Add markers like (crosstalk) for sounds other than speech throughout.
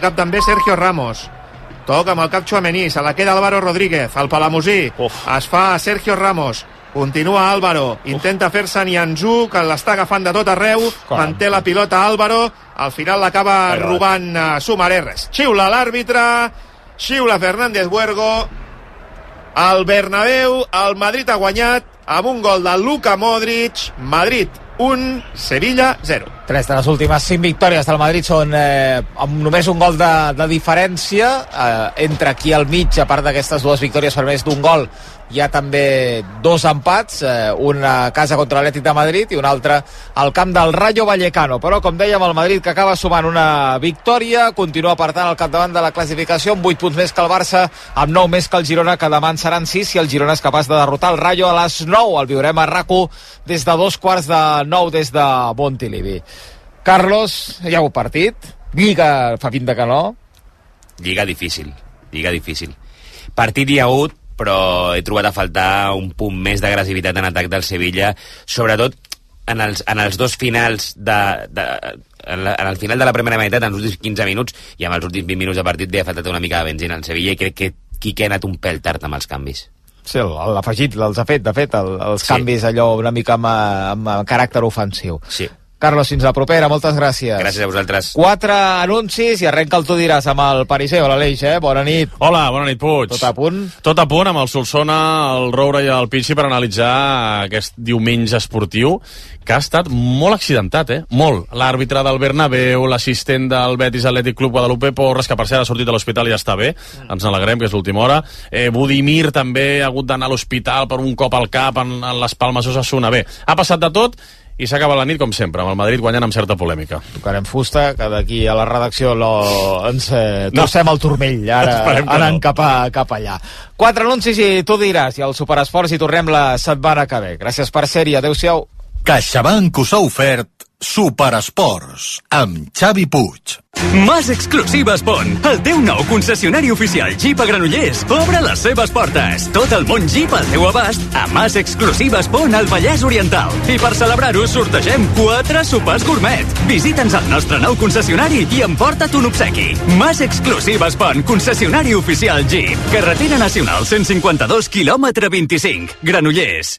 cap també Sergio Ramos. Toca amb el cap Chouameni, se la queda Álvaro Rodríguez, el Palamosí. Uf. Es fa Sergio Ramos. Continua Álvaro, intenta fer-se Nianzú, que l'està agafant de tot arreu, Caram. manté la pilota Álvaro, al final l'acaba robant uh, Sumaré res. Xiula l'àrbitre, xiula Fernández Buergo, al Bernabéu, el Madrid ha guanyat amb un gol de Luka Modric, Madrid 1, Sevilla 0. Tres de les últimes cinc victòries del Madrid són eh, amb només un gol de, de diferència. Eh, entre aquí al mig, a part d'aquestes dues victòries per més d'un gol, hi ha també dos empats, eh, una a casa contra l'Atlètic de Madrid i una altra al camp del Rayo Vallecano. Però, com dèiem, el Madrid que acaba sumant una victòria, continua per tant al capdavant de la classificació amb 8 punts més que el Barça, amb 9 més que el Girona, que demà en seran 6 si el Girona és capaç de derrotar el Rayo a les 9. El viurem a rac des de dos quarts de 9 des de Montilivi. Carlos, ja heu partit? Lliga fa pinta que no? Lliga difícil, lliga difícil. Partit hi ha hagut, però he trobat a faltar un punt més d'agressivitat en atac del Sevilla, sobretot en els, en els dos finals de, de, en, la, en el final de la primera meitat, en els últims 15 minuts, i amb els últims 20 minuts de partit li ha faltat una mica de benzina al Sevilla i crec que Quique ha anat un pèl tard amb els canvis. Sí, l'afegit els ha fet, de fet, el, els Sí. canvis allò una mica amb, amb caràcter ofensiu. Sí. Carlos, fins la propera, moltes gràcies. Gràcies a vosaltres. Quatre anuncis i arrenca el tu diràs amb el Pariseu, l'Aleix, eh? Bona nit. Hola, bona nit, Puig. Tot a punt? Tot a punt amb el Solsona, el Roure i el Pichi per analitzar aquest diumenge esportiu que ha estat molt accidentat, eh? Molt. L'àrbitre del Bernabéu, l'assistent del Betis Atlètic Club Guadalupe Porres, que per cert ha sortit de l'hospital i ja està bé. Ens n'alegrem, que és l'última hora. Eh, Budimir també ha hagut d'anar a l'hospital per un cop al cap en, en les Palmes Osasuna. Bé, ha passat de tot i s'ha acabat la nit com sempre, amb el Madrid guanyant amb certa polèmica. Tocarem fusta, que d'aquí a la redacció lo, ens eh, No. torcem el turmell, ara (laughs) anant no. cap, a, cap allà. Quatre anuncis i tu diràs, i el superesports i tornem la setmana que ve. Gràcies per ser-hi, adeu-siau. CaixaBank us ha ofert Superesports amb Xavi Puig. Mas Exclusives Pont, el teu nou concessionari oficial Jeep a Granollers, obre les seves portes. Tot el món Jeep al teu abast a Mas Exclusives Pont al Vallès Oriental. I per celebrar-ho sortegem quatre sopars gourmet. Visita'ns al nostre nou concessionari i emporta't un obsequi. Mas Exclusives Pont, concessionari oficial Jeep. Carretera Nacional 152, quilòmetre 25, Granollers.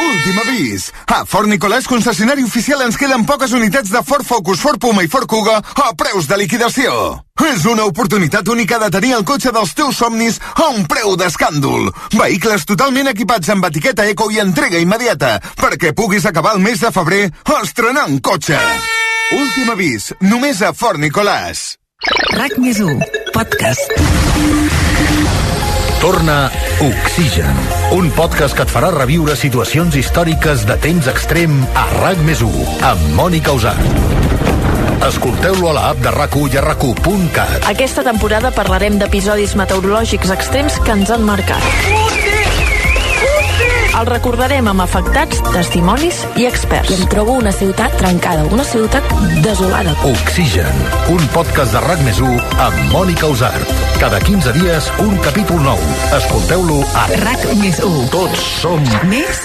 Últim avís. A Fort Nicolàs, concessionari oficial, ens queden poques unitats de Ford Focus, Ford Puma i Ford Kuga a preus de liquidació. És una oportunitat única de tenir el cotxe dels teus somnis a un preu d'escàndol. Vehicles totalment equipats amb etiqueta eco i entrega immediata perquè puguis acabar el mes de febrer estrenant cotxe. Últim avís. Només a Fort Nicolàs. RAC més 1, podcast. Torna Oxigen, un podcast que et farà reviure situacions històriques de temps extrem a RAC més 1, amb Mònica Usar. Escolteu-lo a l'app de rac i a rac Aquesta temporada parlarem d'episodis meteorològics extrems que ens han marcat. El recordarem amb afectats, testimonis i experts. I em trobo una ciutat trencada, una ciutat desolada. Oxigen, un podcast de RAC més 1 amb Mònica Usart. Cada 15 dies, un capítol nou. Escolteu-lo a RAC més 1. Tots som Més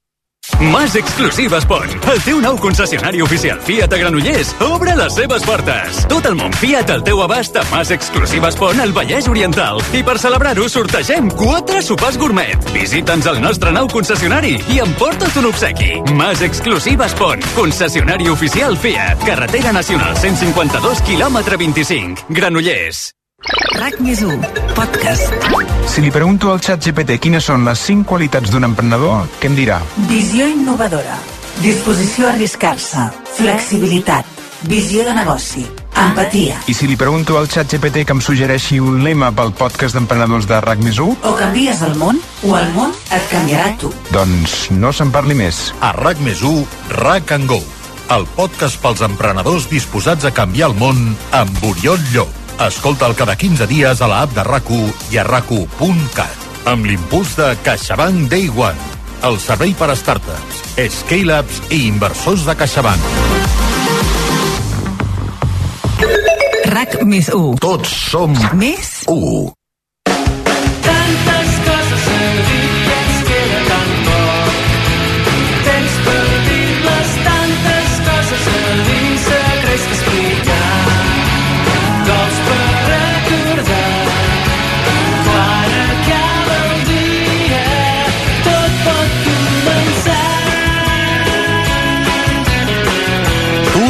Mas Exclusives Pont, el teu nou concessionari oficial Fiat a Granollers, obre les seves portes. Tot el món Fiat al teu abast a Mas Exclusives Pont al Vallès Oriental. I per celebrar-ho sortegem quatre sopars gourmet. Visita'ns al nostre nou concessionari i emporta't un obsequi. Mas Exclusives Pont, concessionari oficial Fiat. Carretera Nacional 152, quilòmetre 25. Granollers. RAC més 1, podcast. Si li pregunto al xat GPT quines són les 5 qualitats d'un emprenedor, què em dirà? Visió innovadora. Disposició a arriscar-se. Flexibilitat. Visió de negoci. Empatia. I si li pregunto al xat GPT que em suggereixi un lema pel podcast d'emprenedors de RAC més 1? O canvies el món, o el món et canviarà tu. Doncs no se'n parli més. A RAC més 1, RAC and Go. El podcast pels emprenedors disposats a canviar el món amb Oriol Llop. Escolta'l cada 15 dies a la app de rac i a rac Amb l'impuls de CaixaBank Day One, el servei per a startups, scale-ups i inversors de CaixaBank. RAC més 1. Tots som Més 1.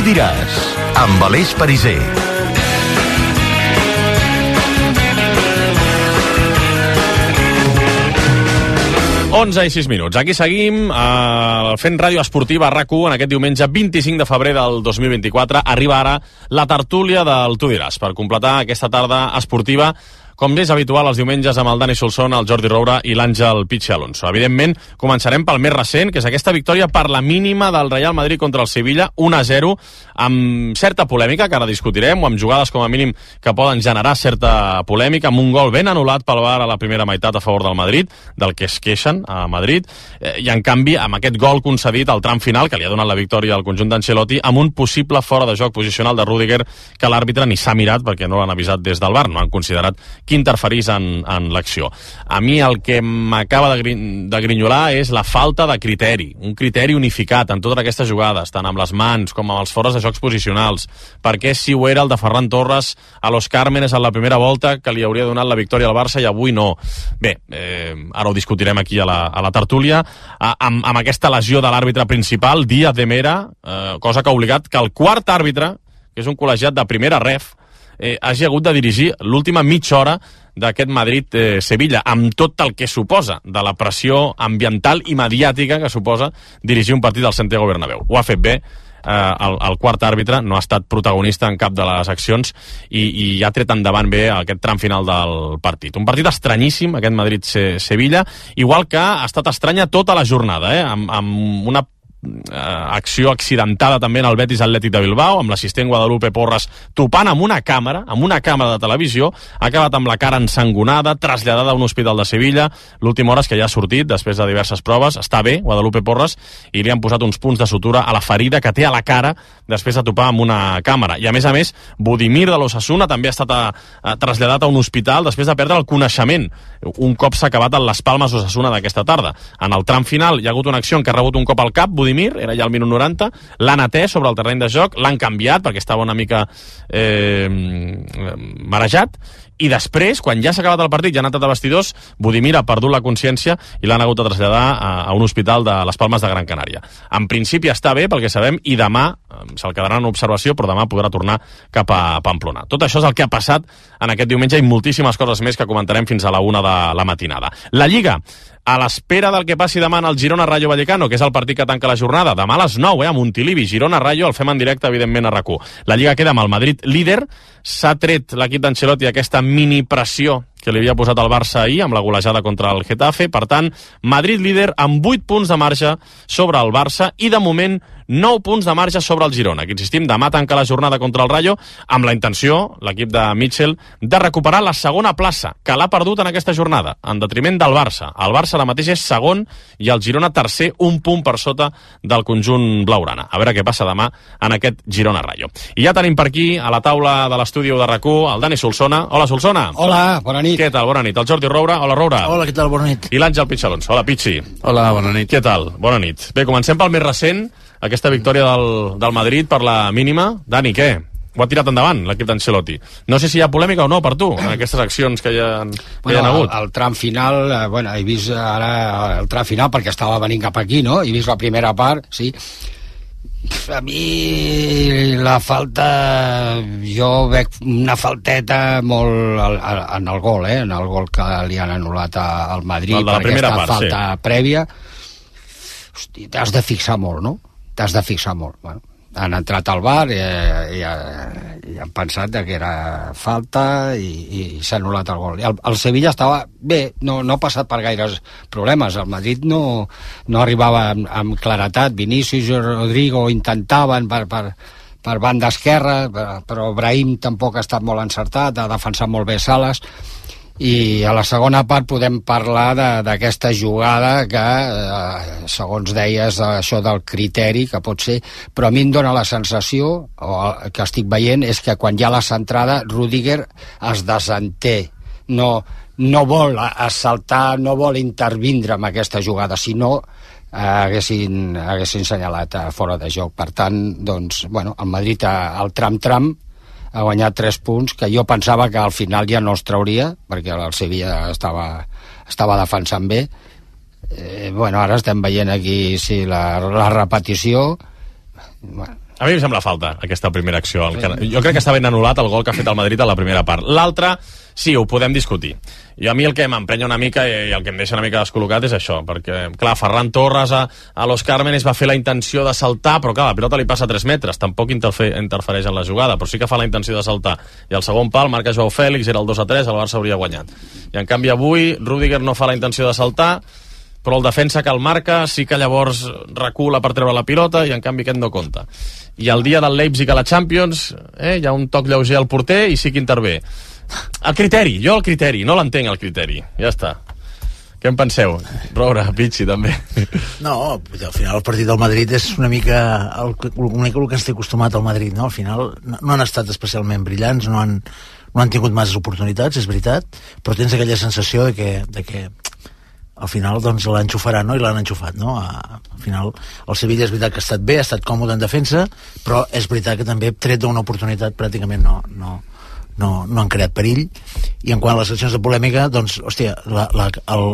Diràs, amb Aleix Pariser. 11 i 6 minuts. Aquí seguim eh, fent ràdio esportiva a rac en aquest diumenge 25 de febrer del 2024. Arriba ara la tertúlia del Tu diràs per completar aquesta tarda esportiva com és habitual els diumenges amb el Dani Solsona, el Jordi Roura i l'Àngel Pitxe Alonso. Evidentment, començarem pel més recent, que és aquesta victòria per la mínima del Real Madrid contra el Sevilla, 1-0, amb certa polèmica, que ara discutirem, o amb jugades com a mínim que poden generar certa polèmica, amb un gol ben anul·lat pel VAR a la primera meitat a favor del Madrid, del que es queixen a Madrid, eh, i en canvi amb aquest gol concedit al tram final, que li ha donat la victòria al conjunt d'Ancelotti, amb un possible fora de joc posicional de Rudiger, que l'àrbitre ni s'ha mirat perquè no l'han avisat des del VAR, no han considerat que interferís en, en l'acció. A mi el que m'acaba de, grin, de grinyolar és la falta de criteri, un criteri unificat en totes aquestes jugades, tant amb les mans com amb els fores de jocs posicionals. Perquè si ho era el de Ferran Torres a Los Cármenes en la primera volta, que li hauria donat la victòria al Barça i avui no. Bé, eh, ara ho discutirem aquí a la, a la tertúlia, a, amb, amb aquesta lesió de l'àrbitre principal, Díaz de Mera, eh, cosa que ha obligat que el quart àrbitre, que és un col·legiat de primera ref, eh, hagi hagut de dirigir l'última mitja hora d'aquest Madrid-Sevilla, amb tot el que suposa de la pressió ambiental i mediàtica que suposa dirigir un partit al Santiago Bernabéu. Ho ha fet bé, eh, el, el quart àrbitre no ha estat protagonista en cap de les accions i, i ha tret endavant bé aquest tram final del partit. Un partit estranyíssim, aquest Madrid-Sevilla, igual que ha estat estranya tota la jornada, eh, amb, amb una eh, acció accidentada també en el Betis Atlètic de Bilbao, amb l'assistent Guadalupe Porres topant amb una càmera, amb una càmera de televisió, ha acabat amb la cara ensangonada, traslladada a un hospital de Sevilla. L'última hora és que ja ha sortit, després de diverses proves, està bé, Guadalupe Porres, i li han posat uns punts de sutura a la ferida que té a la cara després de topar amb una càmera. I a més a més, Budimir de l'Ossassuna també ha estat a, a, traslladat a un hospital després de perdre el coneixement un cop s'ha acabat en les Palmes Ossassuna d'aquesta tarda. En el tram final hi ha hagut una acció en què ha rebut un cop al cap, Budimir, era ja al minut 90, l'han atès sobre el terreny de joc, l'han canviat perquè estava una mica eh, marejat, i després, quan ja s'ha acabat el partit, ja ha anat a vestidors, Budimir ha perdut la consciència i l'han hagut de traslladar a, a un hospital de les Palmes de Gran Canària. En principi està bé, pel que sabem, i demà se'l quedarà en observació, però demà podrà tornar cap a Pamplona. Tot això és el que ha passat en aquest diumenge i moltíssimes coses més que comentarem fins a la una de la matinada. La Lliga, a l'espera del que passi demà en el Girona-Rayo Vallecano, que és el partit que tanca la jornada, demà a les 9, eh, a Montilivi, Girona-Rayo, el fem en directe, evidentment, a rac La Lliga queda amb el Madrid líder, s'ha tret l'equip d'Ancelotti aquesta mini pressió que li havia posat el Barça ahir amb la golejada contra el Getafe. Per tant, Madrid líder amb 8 punts de marge sobre el Barça i de moment 9 punts de marge sobre el Girona, que insistim, demà tanca la jornada contra el Rayo amb la intenció, l'equip de Mitchell, de recuperar la segona plaça, que l'ha perdut en aquesta jornada, en detriment del Barça. El Barça ara mateix és segon i el Girona tercer, un punt per sota del conjunt blaurana. A veure què passa demà en aquest Girona-Rayo. I ja tenim per aquí, a la taula de l'estudi de rac el Dani Solsona. Hola, Solsona. Hola, bona nit. Què tal? Bona nit. El Jordi Roura. Hola, Roura. Hola, què tal? Bona nit. I l'Àngel Pitxalons. Hola, Pitxi. Hola, bona nit. Què tal? Bona nit. Bé, comencem pel més recent, aquesta victòria del, del Madrid per la mínima. Dani, què? Ho ha tirat endavant l'equip d'Ancelotti. No sé si hi ha polèmica o no per tu, en aquestes accions que hi ha, que hi ha Bueno, hagut. el, el tram final, eh, bueno, he vist ara el tram final perquè estava venint cap aquí, no? He vist la primera part, sí. A mi la falta... Jo veig una falteta molt al- al- en el gol, eh? En el gol que li han anul·lat al Madrid El de la per primera aquesta part, sí. falta prèvia. Hosti, t'has de fixar molt, no? T'has de fixar molt. Bueno, han entrat al bar i, i, i han pensat que era falta i, i s'ha anul·lat el gol. I el, el Sevilla estava bé, no, no ha passat per gaires problemes. El Madrid no, no arribava amb, amb claretat. Vinícius i Rodrigo intentaven per, per, per banda esquerra, però Brahim tampoc ha estat molt encertat, ha defensat molt bé Sales, i a la segona part podem parlar d'aquesta jugada que, eh, segons deies, això del criteri, que pot ser, però a mi em dóna la sensació, o el que estic veient, és que quan hi ha la centrada, Rudiger es desenté. No, no vol assaltar, no vol intervindre en aquesta jugada, sinó eh, haguessin, haguessin senyalat eh, fora de joc. Per tant, doncs, bueno, el Madrid eh, al tram-tram ha guanyat 3 punts que jo pensava que al final ja no els trauria perquè el Sevilla estava, estava defensant bé eh, bueno, ara estem veient aquí sí, la, la repetició bueno, A mi em sembla falta, aquesta primera acció. El que, jo crec que està ben anul·lat el gol que ha fet el Madrid a la primera part. L'altra, sí, ho podem discutir. I a mi el que m'emprenya una mica i el que em deixa una mica descol·locat és això, perquè, clar, Ferran Torres a, a Los Cármenes va fer la intenció de saltar, però clar, la pilota li passa a 3 metres, tampoc interfe, interfereix en la jugada, però sí que fa la intenció de saltar. I el segon pal marca Joao Fèlix, era el 2 a 3, el Barça hauria guanyat. I en canvi avui, Rudiger no fa la intenció de saltar, però el defensa que el marca sí que llavors recula per treure la pilota i en canvi aquest no compta. I el dia del Leipzig a la Champions eh, hi ha un toc lleuger al porter i sí que intervé. El criteri, jo el criteri, no l'entenc el criteri. Ja està. Què en penseu? Roura, Pichi, també. No, al final el partit del Madrid és una mica el, una mica el que ens té acostumat al Madrid, no? Al final no, han estat especialment brillants, no han, no han tingut masses oportunitats, és veritat, però tens aquella sensació de que, de que al final doncs l'enxufaran no? i l'han enxufat no? Al final el Sevilla és veritat que ha estat bé ha estat còmode en defensa però és veritat que també tret d'una oportunitat pràcticament no, no, no, no han creat perill i en quant a les accions de polèmica doncs hòstia, la, la, el,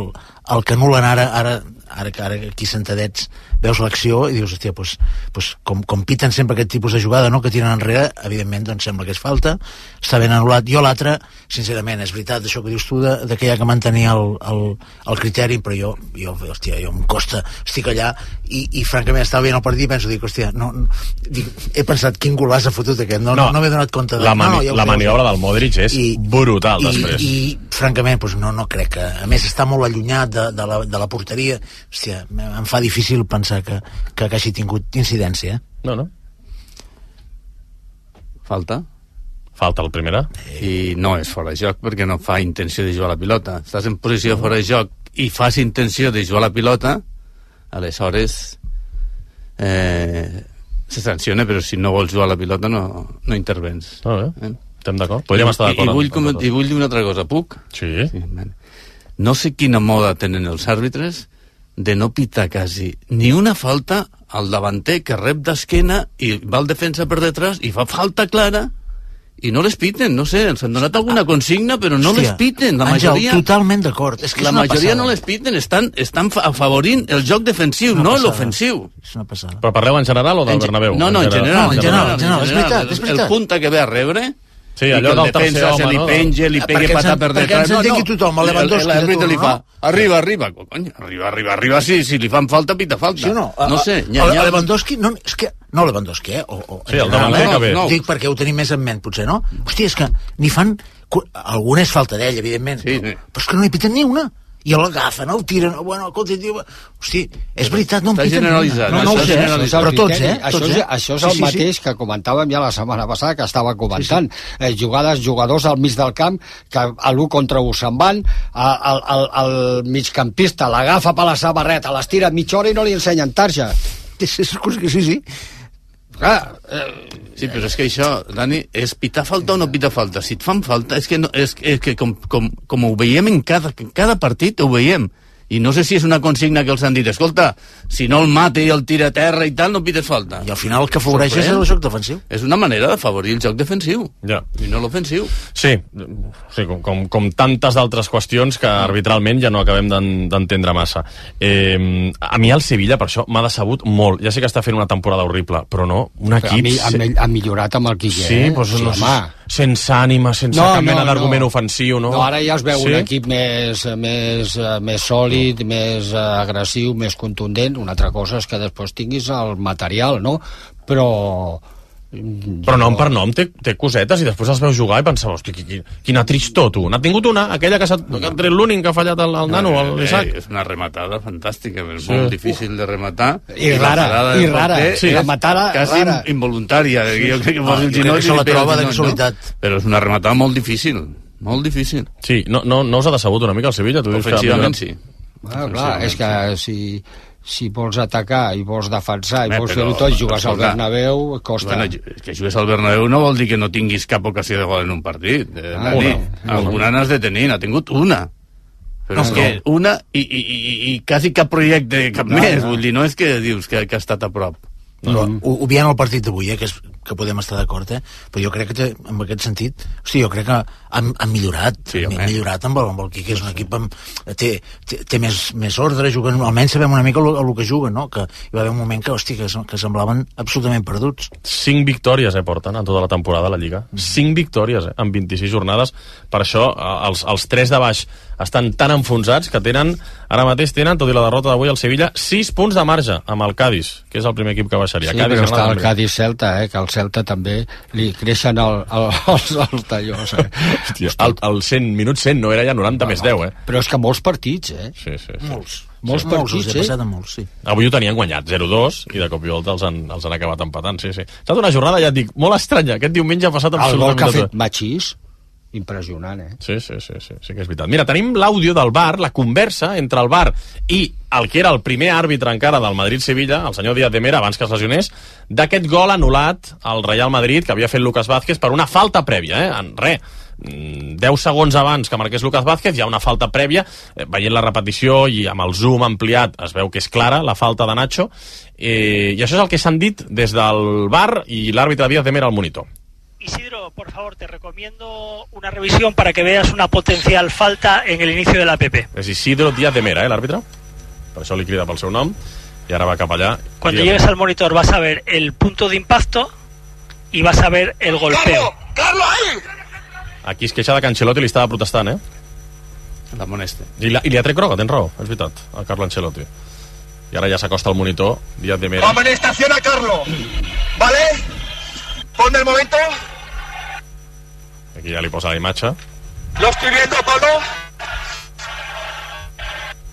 el que anulen ara, ara, ara que ara aquí sentadets veus l'acció i dius, hòstia, pues, pues, com, com piten sempre aquest tipus de jugada no, que tiren enrere, evidentment doncs sembla que és falta. Està ben anul·lat, jo l'altre sincerament, és veritat això que dius tu de, de que hi ha que mantenir el, el, el criteri però jo, jo, hòstia, jo em costa estic allà i, i francament estava veient el partit i penso, dic, hòstia, no, no dic, he pensat quin golaç ha fotut aquest no, no, no, m'he donat compte de... La, mani no, no, ja la maniobra del Modric és I- brutal i, després. i francament doncs no, no crec que a més està molt allunyat de, de, la, de la porteria hòstia, em fa difícil pensar que, que, que hagi tingut incidència eh? No, no. Falta. Falta el primera. I no és fora de joc perquè no fa intenció de jugar a la pilota. Estàs en posició fora de joc i fas intenció de jugar a la pilota, aleshores eh, se sanciona, però si no vols jugar a la pilota no, no intervens. Ah, bé. Estem d'acord. Podríem I- estar i- d'acord. I, vull, amb- com. I vull dir una altra cosa, puc? Sí. sí vale. no sé quina moda tenen els àrbitres de no pitar quasi ni una falta al davanter que rep d'esquena i va el defensa per detrás i fa falta clara i no les piten, no sé, els han donat alguna consigna però no Hòstia, les piten, la Àngel, majoria totalment d'acord és que la és majoria passada. no les piten, estan, estan fa- afavorint el joc defensiu, no l'ofensiu. és una passada Però parleu en general o del En Bernabéu? No, no, en general. No, en general, en general, és veritat, és El- veritat. El punta que ve a rebre Sí, allò del tercer defensa se home, li no? penja, li Perquè pegui en- per perquè detrás. ens entengui tothom, el Lewandowski El- el- de l'àrbitre li fa, no? arriba, arriba, cony, arriba, arriba, arriba, sí, si li fan falta, pita falta. Sí o no? No sé, a- nya, a- nya. a Lewandowski, no, és que, no Lewandowski, eh? O, o, Sí, el eh? que ve. No. Dic perquè ho tenim més en ment, potser, no? Hòstia, és que ni fan... Alguna és falta d'ell, evidentment, Sí, sí. però és que no hi piten ni una. I l'agafen, el tiren, bueno, escolta, tio, hosti, és veritat, no Està piten generalitzat, una. No, no ho sé, eh? però tots, eh? Això, Tots, eh? això és el mateix que comentàvem ja la setmana passada, que estava comentant. Eh, jugades, jugadors al mig del camp, que a l'1 contra 1 se'n van, a- el, el, el migcampista l'agafa per la samarreta, l'estira mitja hora i no li ensenyen tarja. Sí, sí, sí, sí. Clar, eh, Sí, però és que això, Dani, és pitar falta o no pitar falta. Si et fan falta, és que, no, és, és que com, com, com ho veiem en cada, en cada partit, ho veiem. I no sé si és una consigna que els han dit, escolta, si no el mata i el tira a terra i tal, no pites falta. I al final el que afavoreix és el joc defensiu. És una manera d'afavorir el joc defensiu. Ja. I no l'ofensiu. Sí, sí com, com, com tantes d'altres qüestions que arbitralment ja no acabem d'en- d'entendre massa. Eh, a mi el Sevilla, per això, m'ha decebut molt. Ja sé que està fent una temporada horrible, però no, un ha, equip... ha, mi- ha millorat amb el Quique, Sí, eh? doncs, no, home. Sense ànima, sense No, cap no, mena no. d'argument ofensiu, no? No, ara ja es veu sí? un equip més, més, eh, més sòlid, més eh, agressiu, més contundent. Una altra cosa és que després tinguis el material, no? Però... Però nom per nom té, té cosetes i després els veus jugar i pensava, hosti, qui- qui- quina tristor, tu. N'ha tingut una, aquella que s'ha que ha tret l'únic que ha fallat el, el nano, Eh, l'Isaac. és una rematada fantàstica, és Sí. molt difícil de rematar. I la rara, i rara. porter Sí. Rematada quasi rara. involuntària. Jo crec que Ah, posi jo el crec ginoll que se i la el troba de casualitat. No? Però és una rematada molt difícil, molt difícil. Sí, no, no, no us ha decebut una mica el Sevilla? Tu dius que sí. Ah, clar, és que si, si vols atacar i vols defensar i Bé, vols fer-ho tot, jugues al Bernabéu, costa. Bueno, que jugues al Bernabéu no vol dir que no tinguis cap ocasió de gol en un partit. Eh, Ah, Dani. una. Alguna n'has de tenir, n'ha tingut una. Però No, és que una i, i, i, i quasi cap projecte, cap No, més. no. Vull dir, no és que dius que, que ha estat a prop. Però, ho, ho veient el partit d'avui, eh, que, és, que podem estar d'acord, eh? però jo crec que en aquest sentit, hosti, jo crec que han, han millorat, sí, han millorat amb el, amb el Quique, és un equip amb, té, té, té més, més ordre, juguen, almenys sabem una mica el, el que juguen, no? que hi va haver un moment que, hosti, que, que semblaven absolutament perduts. Cinc victòries, eh, porten en tota la temporada a la Lliga. Cinc victòries, eh, en 26 jornades. Per això, eh, els, els tres de baix estan tan enfonsats que tenen, ara mateix tenen, tot i la derrota d'avui al Sevilla, 6 punts de marge amb el Cádiz, que és el primer equip que baixaria. Sí, Cádiz, però està el Cádiz-Celta, eh, que al Celta també li creixen el, el, els, els tallors. Eh? Hòstia, el, el 100, minut 100, no era ja 90 més 10, eh? Però és que molts partits, eh? Sí, sí, sí. Molts. Molts Sí, partits, molts, eh? passat molts, sí. Avui ho tenien guanyat, 0-2, i de cop i volta els han, els han acabat empatant, sí, sí. Ha estat una jornada, ja et dic, molt estranya. Aquest diumenge ha passat El gol absolutament que ha fet tot. Machís, impressionant, eh? Sí, sí, sí, sí, sí que és veritat. Mira, tenim l'àudio del bar, la conversa entre el bar i el que era el primer àrbitre encara del Madrid-Sevilla, el senyor Díaz de Mera, abans que es lesionés, d'aquest gol anul·lat al Real Madrid que havia fet Lucas Vázquez per una falta prèvia, eh? En res, mm, 10 segons abans que marqués Lucas Vázquez hi ha una falta prèvia, eh, veient la repetició i amb el zoom ampliat es veu que és clara la falta de Nacho eh, i això és el que s'han dit des del bar i l'àrbitre Díaz de Mera al monitor. Isidro, por favor, te recomiendo una revisión para que veas una potencial falta en el inicio de la PP. És Isidro Díaz de Mera, eh, l'àrbitre? Per això li crida pel seu nom i ara va cap allà. Cuando llegues al monitor vas a ver el punto de impacto y vas a ver el golpeo. Aquí es queixa de que Ancelotti li estava protestant, eh? L'amoneste. I, la, I li ha tret groga, tens raó, és veritat, el Carlo Ancelotti. I ara ja s'acosta al monitor, Díaz de Mera. Amonestación a Carlos. ¿Vale? Ponme el momento. Aquí ja li posa la imatge. Lo estoy viendo, Pablo.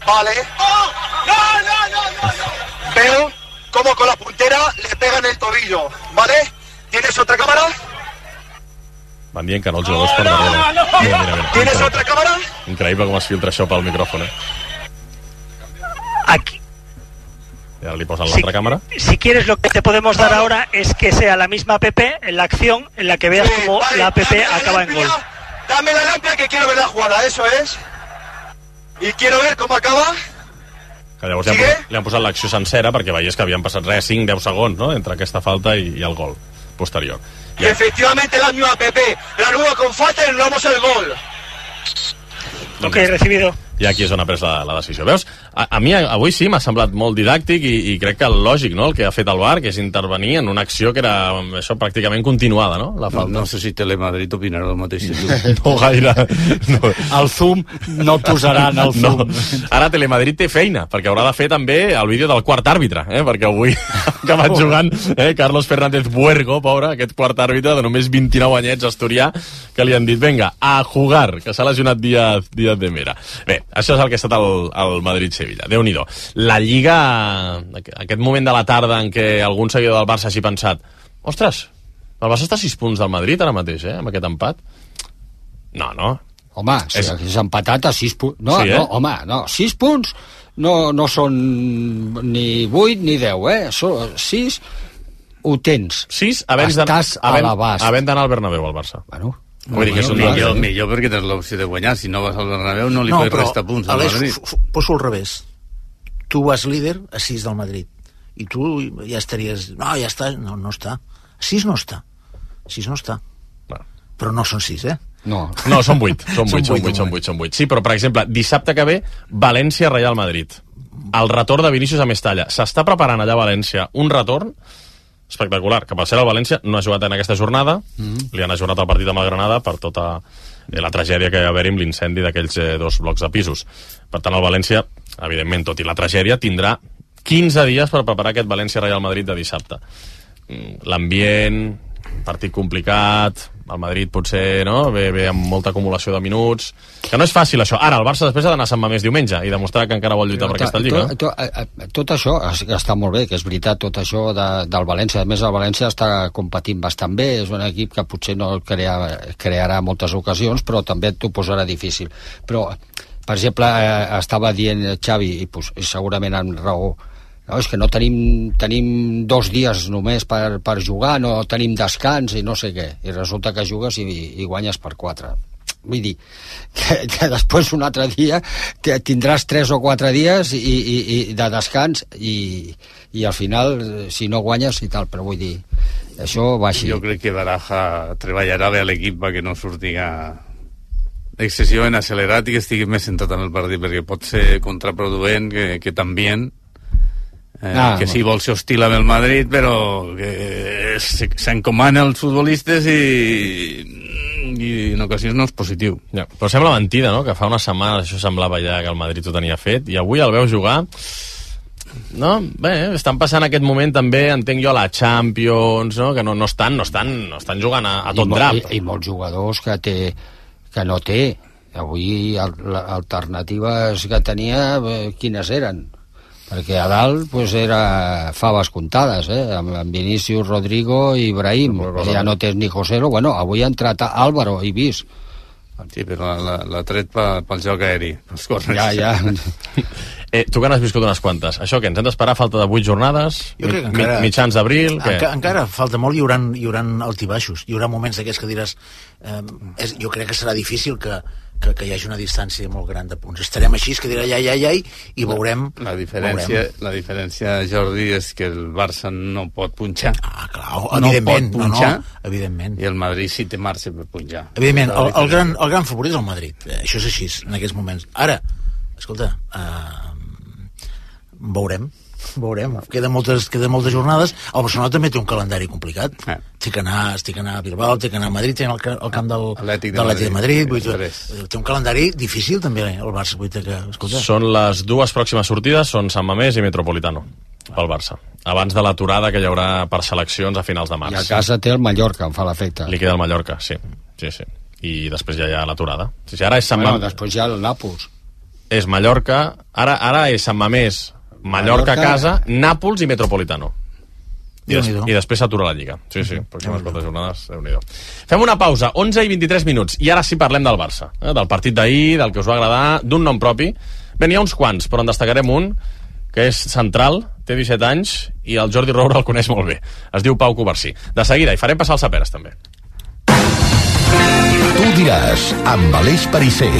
Vale. ¡No, no, no, no, no! Veo cómo con la puntera le pegan el tobillo. ¿Vale? ¿Tienes otra cámara? Van dient que no els jugadors per darrere. Mira, mira, mira. ¿Tienes otra cámara? Increïble com es filtra això pel micròfon, eh? Aquí. I ara li posen l'altra càmera. Si quieres, lo que te podemos dar ahora es que sea la misma app en la acción en la que veas cómo la app acaba en gol. Dame la lámpara que quiero ver la jugada, eso es. Y quiero ver cómo acaba. Que llavors li han, li han posat l'acció sencera perquè veiés que havien passat res, 5-10 segons, no?, entre aquesta falta i, i el gol posterior. Y efectivamente la misma app. La nueva con falta y anulamos el gol. Ok, recibido. I aquí és on ha pres la, la decisió. Veus? A, a mi avui sí m'ha semblat molt didàctic i, i crec que lògic, no?, el que ha fet el VAR, que és intervenir en una acció que era això pràcticament continuada, no?, la No, falta. no sé si Telemadrid opinarà el mateix. (laughs) No gaire. No. El zoom no posaran el (laughs) zoom. No. Ara Telemadrid té feina, perquè haurà de fer també el vídeo del quart àrbitre, eh? perquè avui (laughs) acabat jugant eh? Carlos Fernández Buergo, pobre, aquest quart àrbitre de només 29 anyets asturià, que li han dit, venga, a jugar, que s'ha lesionat Díaz, Díaz de Mera. Bé, això és el que ha estat el, el Madrid-Sevilla. Déu nhi La Lliga, aquest moment de la tarda en què algun seguidor del Barça hagi pensat ostres, el Barça està a 6 punts del Madrid ara mateix, eh, amb aquest empat. No, no. Home, si És- és... empatat a 6 punts... No, Sí, eh? no, home, no, 6 punts no, no són ni 8 ni 10, eh? Són 6, ho tens. 6 havent d'anar Estàs a l'abast. havent d'anar al Bernabéu, al Barça. Bueno, Vull dir que és un millor, millor, millor perquè tens l'opció de guanyar. Si no vas al Bernabéu no li no, pots però, restar punts al Aleix, Madrid. f- f- poso al revés. Tu vas líder a 6 del Madrid. I tu ja estaries... No, ja està. No, no està. A 6 no està. A 6 no està. Però no són 6, eh? No. No, són 8, són 8, són vuit, 8, són 8, són 8. Sí, però, per exemple, dissabte que ve, València-Real Madrid. El retorn de Vinícius a Mestalla. S'està preparant allà a València un retorn espectacular, que per ser el València no ha jugat en aquesta jornada, Mm. li han ajornat el partit amb el Granada per tota eh, la tragèdia que hi va haver amb l'incendi d'aquells eh, dos blocs de pisos. Per tant, el València, evidentment, tot i la tragèdia, tindrà 15 dies per preparar aquest València-Real Madrid de dissabte. Mm, L'ambient, partit complicat, el Madrid potser no? ve, ve amb molta acumulació de minuts, que no és fàcil això. Ara, el Barça després ha d'anar a Sant Mamés diumenge i demostrar que encara vol lluitar per aquesta lliga. Tot, tot, eh, tot això es- està molt bé, que és veritat, tot això de, del València. A més, el València està competint bastant bé, és un equip que potser no crea, crearà moltes ocasions, però també t'ho posarà difícil. Però, per exemple, eh, estava dient Xavi, i, pues, segurament amb raó, no, és que no tenim, tenim dos dies només per, per jugar, no tenim descans i no sé què. I resulta que jugues i, i guanyes per quatre. Vull dir, (laughs) que, que després un altre dia te- tindràs tres o quatre dies i, i, i de descans i, i al final, si no guanyes i tal, però vull dir, això va així. Jo crec que Baraja treballarà bé a l'equip perquè no surtiga excessivament accelerat i que estigui més centrat en el partit perquè pot ser contraproduent que, que també eh, Ah, que sí, vol ser hostil amb el Madrid però que se- s'encomana als futbolistes i, i en ocasions no és positiu Ja, però sembla mentida, no?, que fa una setmana això semblava ja que el Madrid ho tenia fet, i avui el veu jugar... No? Bé, estan passant aquest moment també, entenc jo, a la Champions, no?, que no, no, estan, no, estan, no estan jugant a, a tot I, drap. I, I molts jugadors que, té, que no té. Avui alternatives que tenia, eh, quines eren? Perquè a dalt pues, era faves comptades, eh? amb, amb Vinícius, Rodrigo i Ibrahim. Ja no tens ni Joselo. Bueno, avui ha entrat a Álvaro i Vis. sí, però l'ha tret pel, pel joc aeri corners. Ja, ja. (laughs) Eh, tu que n'has viscut unes quantes. Això que ens hem d'esperar falta de 8 jornades, Jo crec que mi- encara- mitjans d'abril... Enca, encara falta molt, hi haurà, hi haurà altibaixos, hi haurà moments d'aquests que diràs eh, és, jo crec que serà difícil que, que, que hi hagi una distància molt gran de punts. Estarem així, que dirà ai, ai, ai, i veurem... La diferència, veurem. la diferència, Jordi, és que el Barça no pot punxar. Ah, clar, evidentment, no pot no, no, punxar, evidentment. I el Madrid sí té marge per punxar. Evidentment, el, el, gran, el gran favorit és el Madrid. Eh, això és així, en aquests moments. Ara, escolta, eh, veurem veurem, queden moltes, queden moltes jornades el Barcelona també té un calendari complicat Eh. té que anar, té que anar a Bilbao té que anar a Madrid, té ca- al camp del Atlètic de de l'Atlètic de Madrid, vull dir, té un calendari difícil també el Barça, vull dir que, escolta Són les dues pròximes sortides, són Sant Mamés i Metropolitano, pel Barça. Abans de l'aturada que hi haurà per seleccions a finals de març. I a casa té el Mallorca, em fa l'efecte. Liquida el Mallorca, sí. sí, sí. I després ja hi ha l'aturada. Sí, sí, ara és Sant Bueno, Mamés. després ja el Nàpols. És Mallorca, ara, ara és Sant Mamés, Mallorca, Mallorca. casa, Nàpols i Metropolitano. I, des. I després s'atura la Lliga. Sí, sí, pròximes quatre jornades, déu nhi Fem una pausa, 11 i 23 minuts, i ara sí parlem del Barça, eh? del partit d'ahir, del que us va agradar, d'un nom propi. Bé, n'hi ha uns quants, però en destacarem un, que és central, té 17 anys, i el Jordi Roura el coneix molt bé. Es diu Pau Covarsí. De seguida, i farem passar els saperes, també. Tu diràs, amb Aleix Parisser.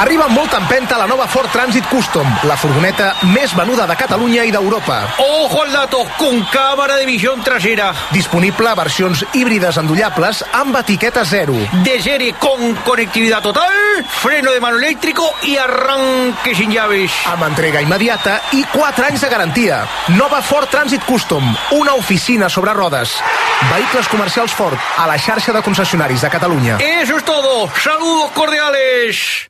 Arriba amb molta empenta la nova Ford Transit Custom, la furgoneta més venuda de Catalunya i d'Europa. Ojo al dato, con cámara de visión trasera. Disponible a versions híbrides endollables amb etiqueta zero. De serie con conectividad total, freno de mano eléctrico y arranque sin llaves. Amb entrega immediata i 4 anys de garantia. Nova Ford Transit Custom, una oficina sobre rodes. Vehicles comercials Ford a la xarxa de concessionaris de Catalunya. Eso es todo. Saludos cordiales.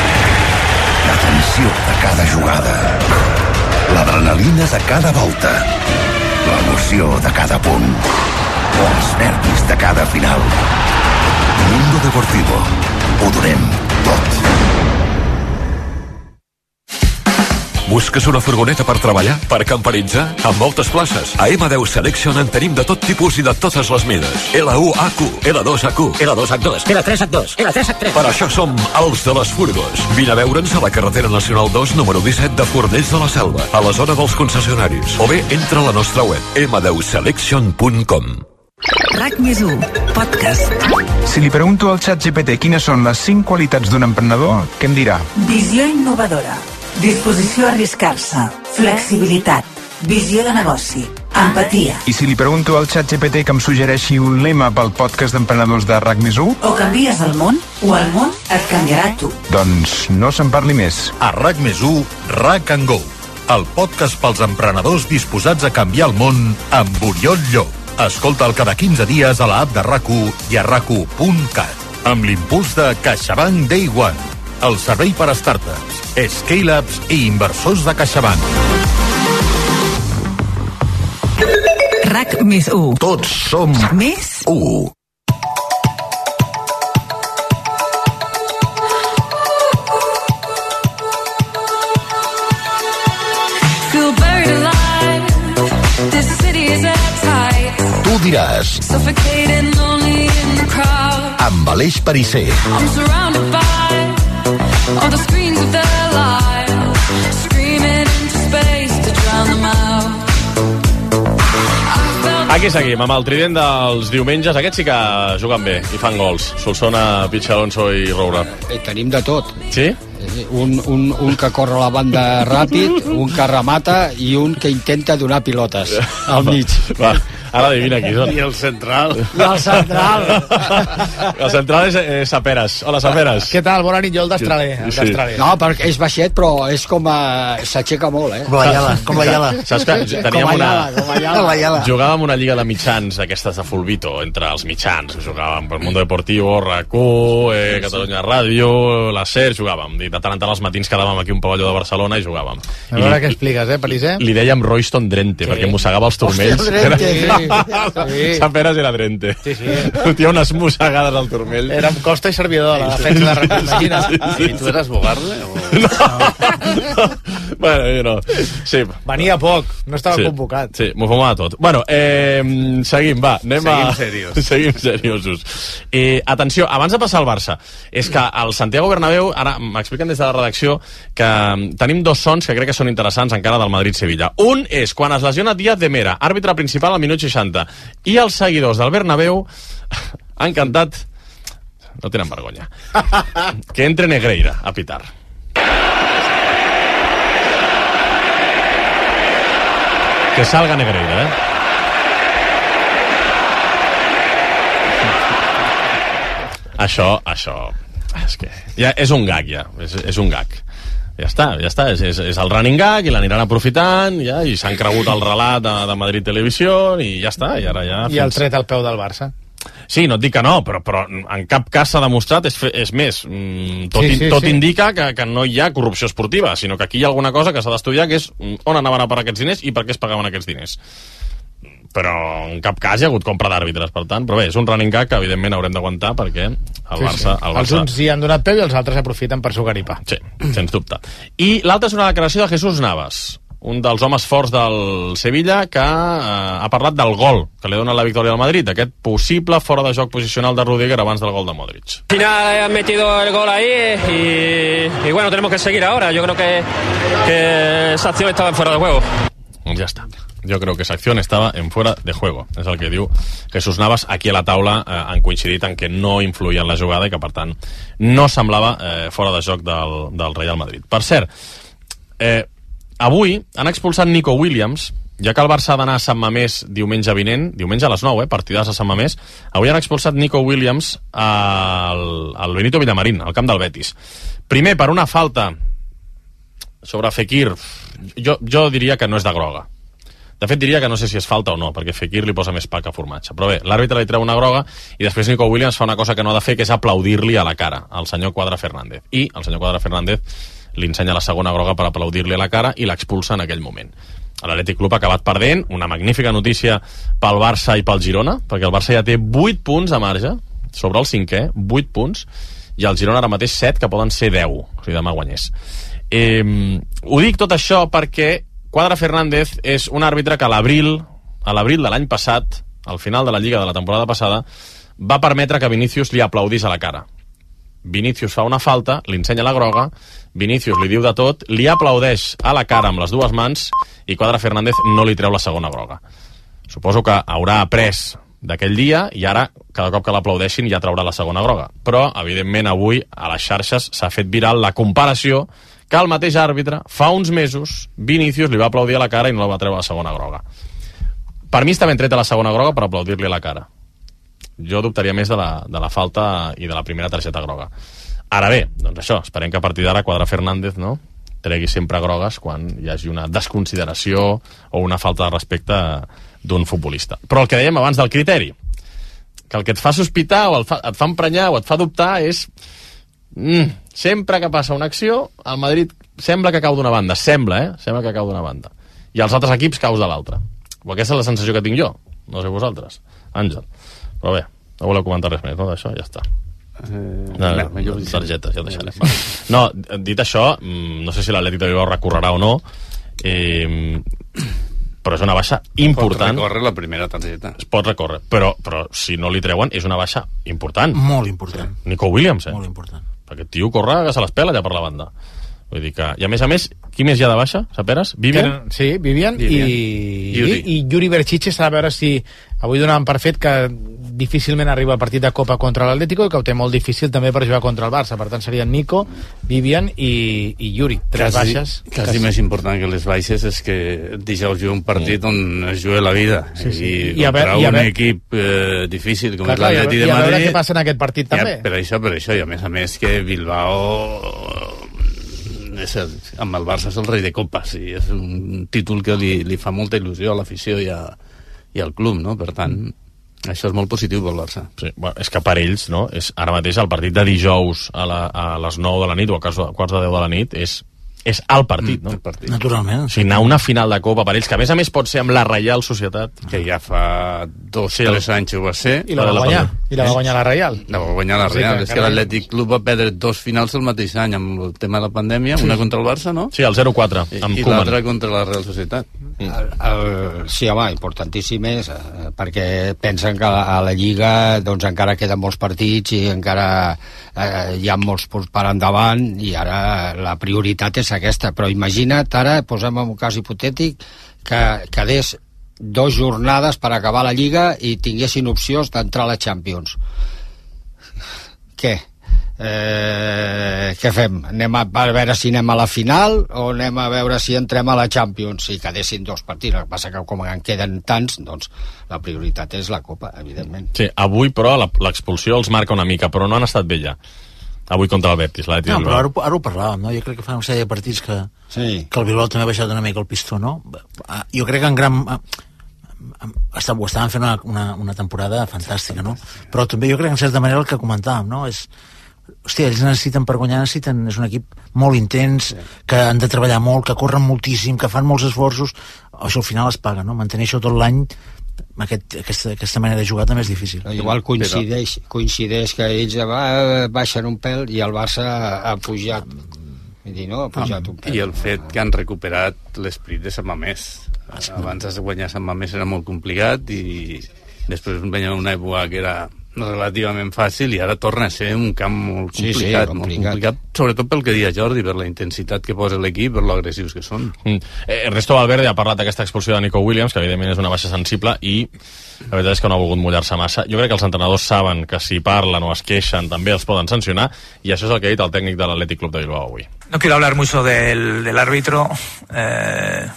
La tensió de cada jugada. L'adrenalina de cada volta. L'emoció de cada punt. Els nervis de cada final. Mundo Deportivo. Ho donem tot. Busques una furgoneta per treballar? Per camperitzar? Amb moltes places. A M10 Selection en tenim de tot tipus i de totes les mides. L1AQ, L2AQ, L2H2, L3H2, L3H3. Per això som els de les furgos. Vine a veure'ns a la carretera nacional 2, número 17 de Fornells de la Selva, a la zona dels concessionaris. O bé, entra a la nostra web, m10selection.com. RAC més 1, podcast. Si li pregunto al xat GPT quines són les 5 qualitats d'un emprenedor, què em dirà? Visió innovadora. Disposició a arriscar-se. Flexibilitat. Visió de negoci. Empatia. I si li pregunto al xat GPT que em suggereixi un lema pel podcast d'emprenedors de RAC més 1, O canvies el món, o el món et canviarà tu. doncs no se'n parli més. A RAC més 1, RAC and Go, el podcast pels emprenedors disposats a canviar el món amb Oriol Llop. Escolta'l cada 15 dies a la app de rac i a rac amb l'impuls de CaixaBank Day One, el servei per a startups, scale-ups i inversors de CaixaBank. RAC més 1. Tots som Més 1. Feel buried alive. This city is at tight. Tu diràs, Suffocating, lonely in the crowd. amb Aleix Parisser. I'm surrounded by all the screens of their lives. Screaming into space to drown them out. Aquí seguim, amb el trident dels diumenges. Aquests sí que juguen bé i fan gols. Solsona, Pitx Alonso i Roura. Eh, tenim de tot. Sí? Eh, Un, un, un que corre la banda ràpid, un que remata i un que intenta donar pilotes (laughs) al mig. Va, ara adivina qui són. I el central. I el central. El central és eh, Saperes. Hola, Saperes. Què tal? Bona nit, jo el el d'Australer. No, perquè és baixet, però és com a... s'aixeca molt, eh? Com la Iala, com la Iala. Saps que teníem Com a una... Com a Iala. La Iala. Jugàvem una lliga de mitjans, aquestes de Fulbito, entre els mitjans. Jugàvem per Mundo Deportivo, RAC1, eh, Catalunya Ràdio, la SER, jugàvem. I de tant en tant els matins quedàvem aquí un pavelló de Barcelona i jugàvem. A veure què expliques, eh, Peliser? Li dèiem Royston Drente, perquè mossegava els turmells. Hòstia, Drente, sí. Sí. (laughs) Sant Peres era Drente. Sí, sí. Fotia unes mossegades al turmell. Era amb Costa i Servidor, la defensa de Real Imagina. I tu eres Bogarle? O... (laughs) bueno, jo no. Sí. Venia poc, no estava sí. convocat. Sí, m'ho fumava tot. Bueno, eh, seguim, va. Anem Seguim a... serios. (laughs) seguim seriosos. Eh, atenció, abans de passar al Barça, és que al Santiago Bernabéu, ara m'expliquen des de la redacció que mm, tenim dos sons que crec que són interessants encara del Madrid-Sevilla. Un és quan es lesiona Díaz de Mera, àrbitre principal al minut 60, i els seguidors del Bernabéu (laughs) han cantat no tenen vergonya. (laughs) Que entre Negreira a pitar. Que salga Negreira, eh? (laughs) Això, això... És que ja és un gag, ja. És, és un gag. Ja està, ja està. És, és, és el running gag i l'aniran aprofitant ja, i s'han cregut el relat de, de Madrid Televisió i ja està. I ara ja... I el tret al peu del Barça. Sí, no et dic que no, però, però en cap cas s'ha demostrat, és, és més, mm, tot, Sí, sí, tot sí. indica que, que no hi ha corrupció esportiva, sinó que aquí hi ha alguna cosa que s'ha d'estudiar, que és on anaven a parar aquests diners i per què es pagaven aquests diners. Però en cap cas hi ha hagut compra d'àrbitres, per tant, però bé, és un running gag que evidentment haurem d'aguantar perquè el Sí, Barça... sí. El Els Barça uns hi han donat peu i els altres aprofiten per sucar i pa. Sí, sens dubte. I l'altra és una declaració de Jesús Navas, un dels homes forts del Sevilla que eh, ha parlat del gol que li dona la victòria al Madrid, aquest possible fora de joc posicional de Rudiger abans del gol de Modric. Al final han metido el gol ahí y, y bueno, tenemos que seguir ahora. Yo creo que, que esa acción estaba en fuera de juego. Doncs ja està. Jo crec que esa acció estava en fuera de juego. És el que diu Jesús Navas. Aquí a la taula eh, han coincidit en que no influïa en la jugada i que, per tant, no semblava eh, fora de joc del, del Real Madrid. Per cert, eh, avui han expulsat Nico Williams, ja que el Barça ha d'anar a Sant Mamés diumenge vinent, diumenge a les 9, eh, partidars a Sant Mamés, avui han expulsat Nico Williams al, al Benito Villamarín, al camp del Betis. Primer, per una falta sobre Fekir, jo, jo diria que no és de groga. De fet, diria que no sé si és falta o no, perquè Fekir li posa més pa que formatge. Però bé, l'àrbitre li treu una groga i després Nico Williams fa una cosa que no ha de fer, que és aplaudir-li a la cara al senyor Quadra Fernández. I el senyor Quadra Fernández li ensenya la segona groga per aplaudir-li a la cara i l'expulsa en aquell moment. L'Atlètic Club ha acabat perdent, una magnífica notícia pel Barça i pel Girona, perquè el Barça ja té 8 punts de marge sobre el cinquè, 8 punts, i el Girona ara mateix 7, que poden ser 10, o sigui, demà guanyés. Eh, ho dic tot això perquè Quadra Fernández és un àrbitre que l'abril a l'abril de l'any passat, al final de la Lliga de la temporada passada, va permetre que Vinícius li aplaudís a la cara. Vinícius fa una falta, li ensenya la groga, Vinícius li diu de tot, li aplaudeix a la cara amb les dues mans i Quadra Fernández no li treu la segona groga. Suposo que haurà après d'aquell dia i ara, cada cop que l'aplaudeixin, ja traurà la segona groga. Però, evidentment, avui a les xarxes s'ha fet viral la comparació que el mateix àrbitre, fa uns mesos, Vinícius li va aplaudir a la cara i no la va treure la segona groga. Per mi està ben treta la segona groga per aplaudir-li a la cara. Jo dubtaria més de la, de la falta i de la primera targeta groga. Ara bé, doncs això, esperem que a partir d'ara Quadra Fernández no, tregui sempre grogues quan hi hagi una desconsideració o una falta de respecte d'un futbolista. Però el que dèiem abans del criteri, que el que et fa sospitar o fa, et fa emprenyar o et fa dubtar és mm, sempre que passa una acció el Madrid sembla que cau d'una banda sembla, eh? Sembla que cau d'una banda i els altres equips caus de l'altra o aquesta és la sensació que tinc jo, no sé vosaltres Àngel, però bé no voleu comentar res més, no? D'això ja està Eh, no, no, jo- targetes, ja ho deixarem. Va. No, dit això, mm, no sé si l'Atlètic de Bilbao recorrerà o no, eh, però és una baixa important. Pot recórrer la primera targeta. Es pot recórrer, però, però si no li treuen és una baixa important. Molt important. Nico Williams, eh? Molt important. El tio corre que se les pela allà per la banda. Vull dir que... I a més a més, qui més hi ha de baixa? Saperes? Vivian? Tenen- Sí, Vivian, Vivian. i, Yuri. i, i Yuri Berchiche s'ha de veure si avui donaven per fet que difícilment arriba al partit de Copa contra l'Atlético i que ho té molt difícil també per jugar contra el Barça. Per tant, serien Nico, Vivian i, i Yuri. Tres quasi, baixes. Quasi més important que les baixes és que dijous juga un partit on es juga la vida. Sí, sí. I, I a contra veure- i a un veure- equip eh, difícil com Clar, és clar, i a l'Atleti veure- de i a veure Madrid... què passa en aquest partit també. Ja, per això, per això, i a més a més que Bilbao és el, amb el Barça és el rei de copes i és un títol que li, li fa molta il·lusió a l'afició i, a, i al club, no? Per tant, això és molt positiu pel Barça. Sí, bueno, és que per ells, no? És ara mateix el partit de dijous a, la, a les 9 de la nit o a quarts de, quarts de 10 de la nit és és el partit, no? El partit. Naturalment. O sigui, anar a una final de Copa per ells, que a més a més pot ser amb la Reial Societat. Que ja fa dos, Sí, tres el- anys ho va ser. I la va guanyar. I la va guanyar la Reial. La va guanyar la Sí, Real. que és que l'Atlètic Club va perdre dos finals el mateix any amb el tema de la pandèmia, una contra el Barça, no? Sí, el 0-4, I, amb i Koeman. l'altra contra la Real Societat. El, el, sí, home, importantíssim és eh, perquè pensen que a la, a la Lliga doncs, encara queden molts partits i encara eh, hi ha molts punts per endavant i ara la prioritat és aquesta. Però imagina't ara, posem en un cas hipotètic que quedés dos jornades per acabar la Lliga i tinguessin opcions d'entrar a la Champions. Què? Eh, què fem? Anem a, a veure si anem a la final o anem a veure si entrem a la Champions si quedessin dos partits, el que passa que com en queden tants, doncs la prioritat és la Copa, evidentment Sí, avui, però, la- l'expulsió els marca una mica, però no han estat bé ja. Avui contra el Betis, No, però ara, ara ho parlàvem, no? Jo crec que fa una sèrie de partits que, sí. que el Bilbao també ha baixat una mica el pistó, no? Ah, Jo crec que en gran... ah, està, ho estaven fent una, una, una temporada fantàstica, no? Però també jo crec que en certa manera el que comentàvem, no? És, hòstia, ells necessiten per guanyar, necessiten, és un equip molt intens, que han de treballar molt, que corren moltíssim, que fan molts esforços, això al final es paga, no? Mantenir això tot l'any aquest, aquesta, aquesta manera de jugar també és difícil. Igual coincideix, coincideix que ells va, baixen un pèl i el Barça ha pujat. Vull dir, no? Ha pujat un pèl. I el fet que han recuperat l'esprit de Sant Mamés. Abans de guanyar Sant Mamés era molt complicat i després venia una època que era relativament fàcil i ara torna a ser un camp molt Sí, sí, complicat, molt complicat. complicat sobretot pel que deia Jordi, per la intensitat que posa l'equip, per lo agressius que són. Mm. Eh, Ernesto Valverde ha parlat d'aquesta expulsió de Nico Williams, que evidentment és una baixa sensible, i la veritat és que no ha volgut mullar-se massa. Jo crec que els entrenadors saben que si parlen o es queixen també els poden sancionar, i això és el que ha dit el tècnic de l'Atlètic Club de Bilbao avui. No quiero hablar mucho del, del árbitro. eh,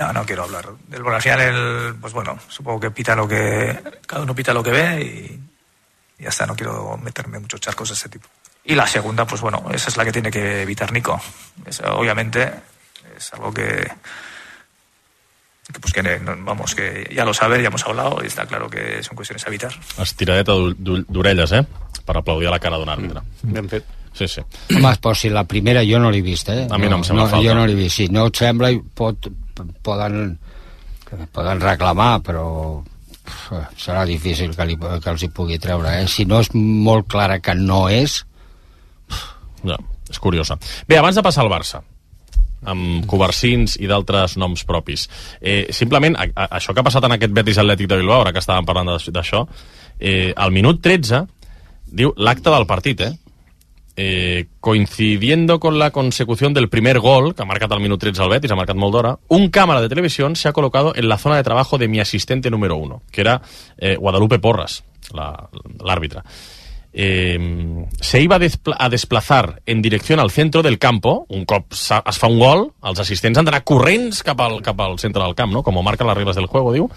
no, no quiero hablar del bueno, al final el, pues bueno, supongo que pita lo que cada uno pita lo que ve y, y ya está. No quiero meterme en muchos charcos de ese tipo. Y la segunda, pues bueno, esa es la que tiene que evitar Nico. Es, obviamente es algo que, que, pues que no- vamos que ya lo sabe, ya hemos hablado y está claro que son cuestiones a evitar. Estiradeta d'u- d'u- d'orelles, eh?, per aplaudir a la cara d'un àrbitre. Ben fet. Sí, sí. Home, però si la primera jo no l'he vist, eh? A mi no em sembla falta. Jo no l'he vist. Si no et sembla, i pot, poden, poden reclamar, però serà difícil que, li, que els hi pugui treure, eh? Si no és molt clara que no és... Ja, és curiosa. Bé, abans de passar al Barça, amb Covarsins i d'altres noms propis. Eh, simplement, a, a, això que ha passat en aquest Betis Atlètic de Bilbao, ara que estàvem parlant d'això, eh, al minut 13, diu l'acte del partit, eh? Eh, coincidiendo con la consecución del primer gol, que ha marcat al minut 13 el Betis, ha marcat molt d'hora, un cámara de televisión se ha colocado en la zona de trabajo de mi asistente número uno, que era eh, Guadalupe Porras, la- l'àrbitre. Eh, se iba a, despla- a desplazar en dirección al centro del campo, un cop es fa un gol, els assistents han d'anar corrents cap al, cap al centre del camp, no? com ho marquen las reglas del juego, diu.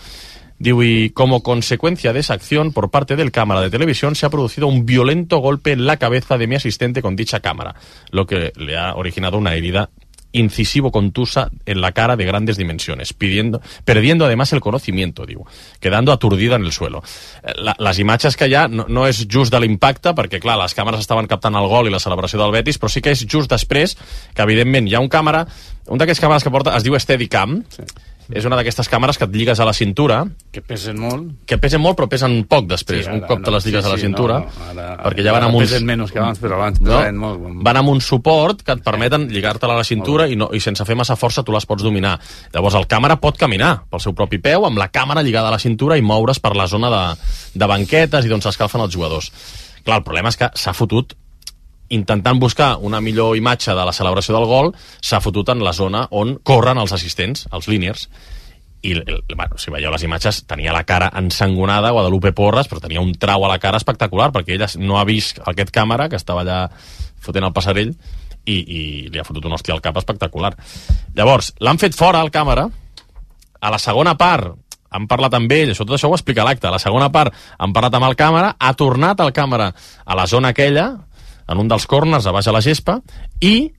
Diu, y como consecuencia de esa acción por parte del cámara de televisión se ha producido un violento golpe en la cabeza de mi asistente con dicha cámara, lo que le ha originado una herida incisivo contusa en la cara de grandes dimensiones, pidiendo, perdiendo además el conocimiento, diu, quedando aturdida en el suelo. Eh, La, les que hi no, no és just de l'impacte, perquè clar, les càmeres estaven captant el gol i la celebració del Betis, però sí que és just després que evidentment hi ha un càmera, un d'aquests càmeres que porta es diu Steadicam, sí. És una d'aquestes càmeres que et lligues a la cintura, Que pesen molt. que pesen molt però pesen poc després, Sí, un ara cop te no. les lligues Sí, a la sí, cintura, no, ara- perquè ja van amb uns... pesen menys que abans, però abans no? pesaven molt. Van amb un suport que et permeten lligar-te-la a la cintura i, no, i sense fer massa força tu les pots dominar. Llavors el càmera pot caminar pel seu propi peu amb la càmera lligada a la cintura i moure's per la zona de, de banquetes i d'on s'escalfen els jugadors. Clar, el problema és que s'ha fotut intentant buscar una millor imatge de la celebració del gol, s'ha fotut en la zona on corren els assistents, els líniers, i bueno, si veieu les imatges tenia la cara ensangonada Guadalupe Porras però tenia un trau a la cara espectacular perquè ella no ha vist aquest càmera que estava allà fotent el passarell i, i li ha fotut un hòstia al cap espectacular. Llavors, l'han fet fora al càmera. A la segona part han parlat amb ell, això tot això ho explica l'acte. A la segona part han parlat amb el càmera ha tornat el càmera a la zona aquella en un dels corners a baix a la gespa i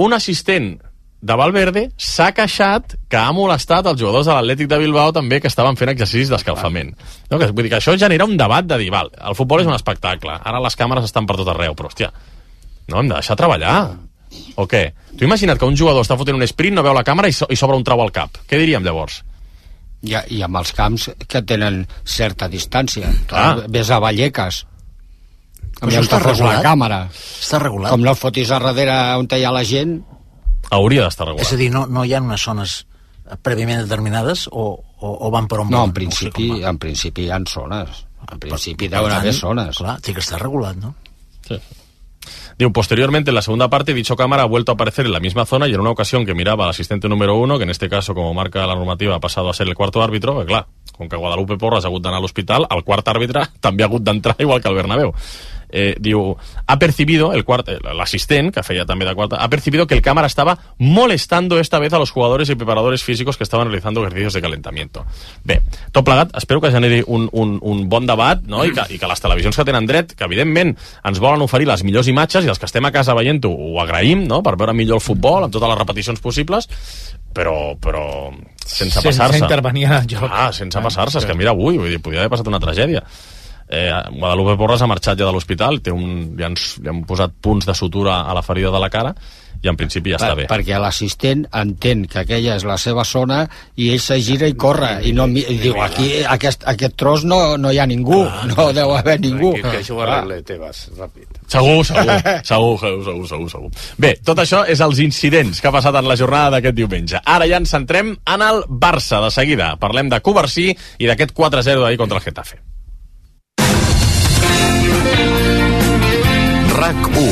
un assistent de Valverde s'ha queixat que ha molestat els jugadors de l'Atlètic de Bilbao també que estaven fent exercicis d'escalfament. No, que, vull dir que això genera un debat de dir, val, el futbol és un espectacle, ara les càmeres estan per tot arreu, però hòstia, no, hem de deixar treballar. O què? Tu imagina't que un jugador està fotent un sprint, no veu la càmera i so- i s'obre un trau al cap. Què diríem llavors? I, I amb els camps que tenen certa distància. Clar. Ves a Vallecas. Però això està fos la regulat? càmera. Està regulat. Com no el fotis a darrere on hi ha la gent... Hauria d'estar regulat. És a dir, no, no hi ha unes zones prèviament determinades o, o, o van per on No, van? en principi, en principi hi ha zones. En principi Per deuen haver zones. Clar, té que estar regulat, no? Digo, posteriormente, en la segunda parte, dicho cámara ha vuelto a aparecer en la misma zona y en una ocasión que miraba al asistente número uno, que en este caso, como marca la normativa, ha pasado a ser el cuarto árbitro, que clar, com que Guadalupe Porras ha hagut d'anar a l'hospital, el quart àrbitre (laughs) també ha hagut d'entrar igual que el Bernabéu. Eh, diu, ha percibido, el quart, l'assistent, que feia també de quarta, ha percibido que el cámara estaba molestando esta vez a los jugadores y preparadores físicos que estaban realizando ejercicios de calentamiento. Bé, tot plegat, espero que generi un, un, un bon debat, no?, I que, i que les televisions que tenen dret, que evidentment ens volen oferir les millors imatges i els que estem a casa veient-ho ho agraïm, no?, per veure millor el futbol amb totes les repeticions possibles, però, però sense, Sense passar-se. intervenir en el joc. Ah, sense Ah, passar-se, és que mira avui, vull dir, podria haver passat una tragèdia. Eh, Guadalupe Porras ha marxat ja de l'hospital, té un, li, han, li han posat punts de sutura a la ferida de la cara i en principi ja està bé. perquè l'assistent entén que aquella és la seva zona i ell se gira i corre i, no, i diu, aquí aquest, aquest tros no, no hi ha ningú, (laughs) no deu haver ningú Que, que això ho arregle Tebas, ràpid. Segur, (laughs) segur, segur, segur, segur, segur, segur. Bé, tot això és els incidents que ha passat en la jornada d'aquest diumenge. Ara ja ens centrem en el Barça, de seguida. Parlem de Covarsí i d'aquest 4-0 d'ahir contra el Getafe. RAC 1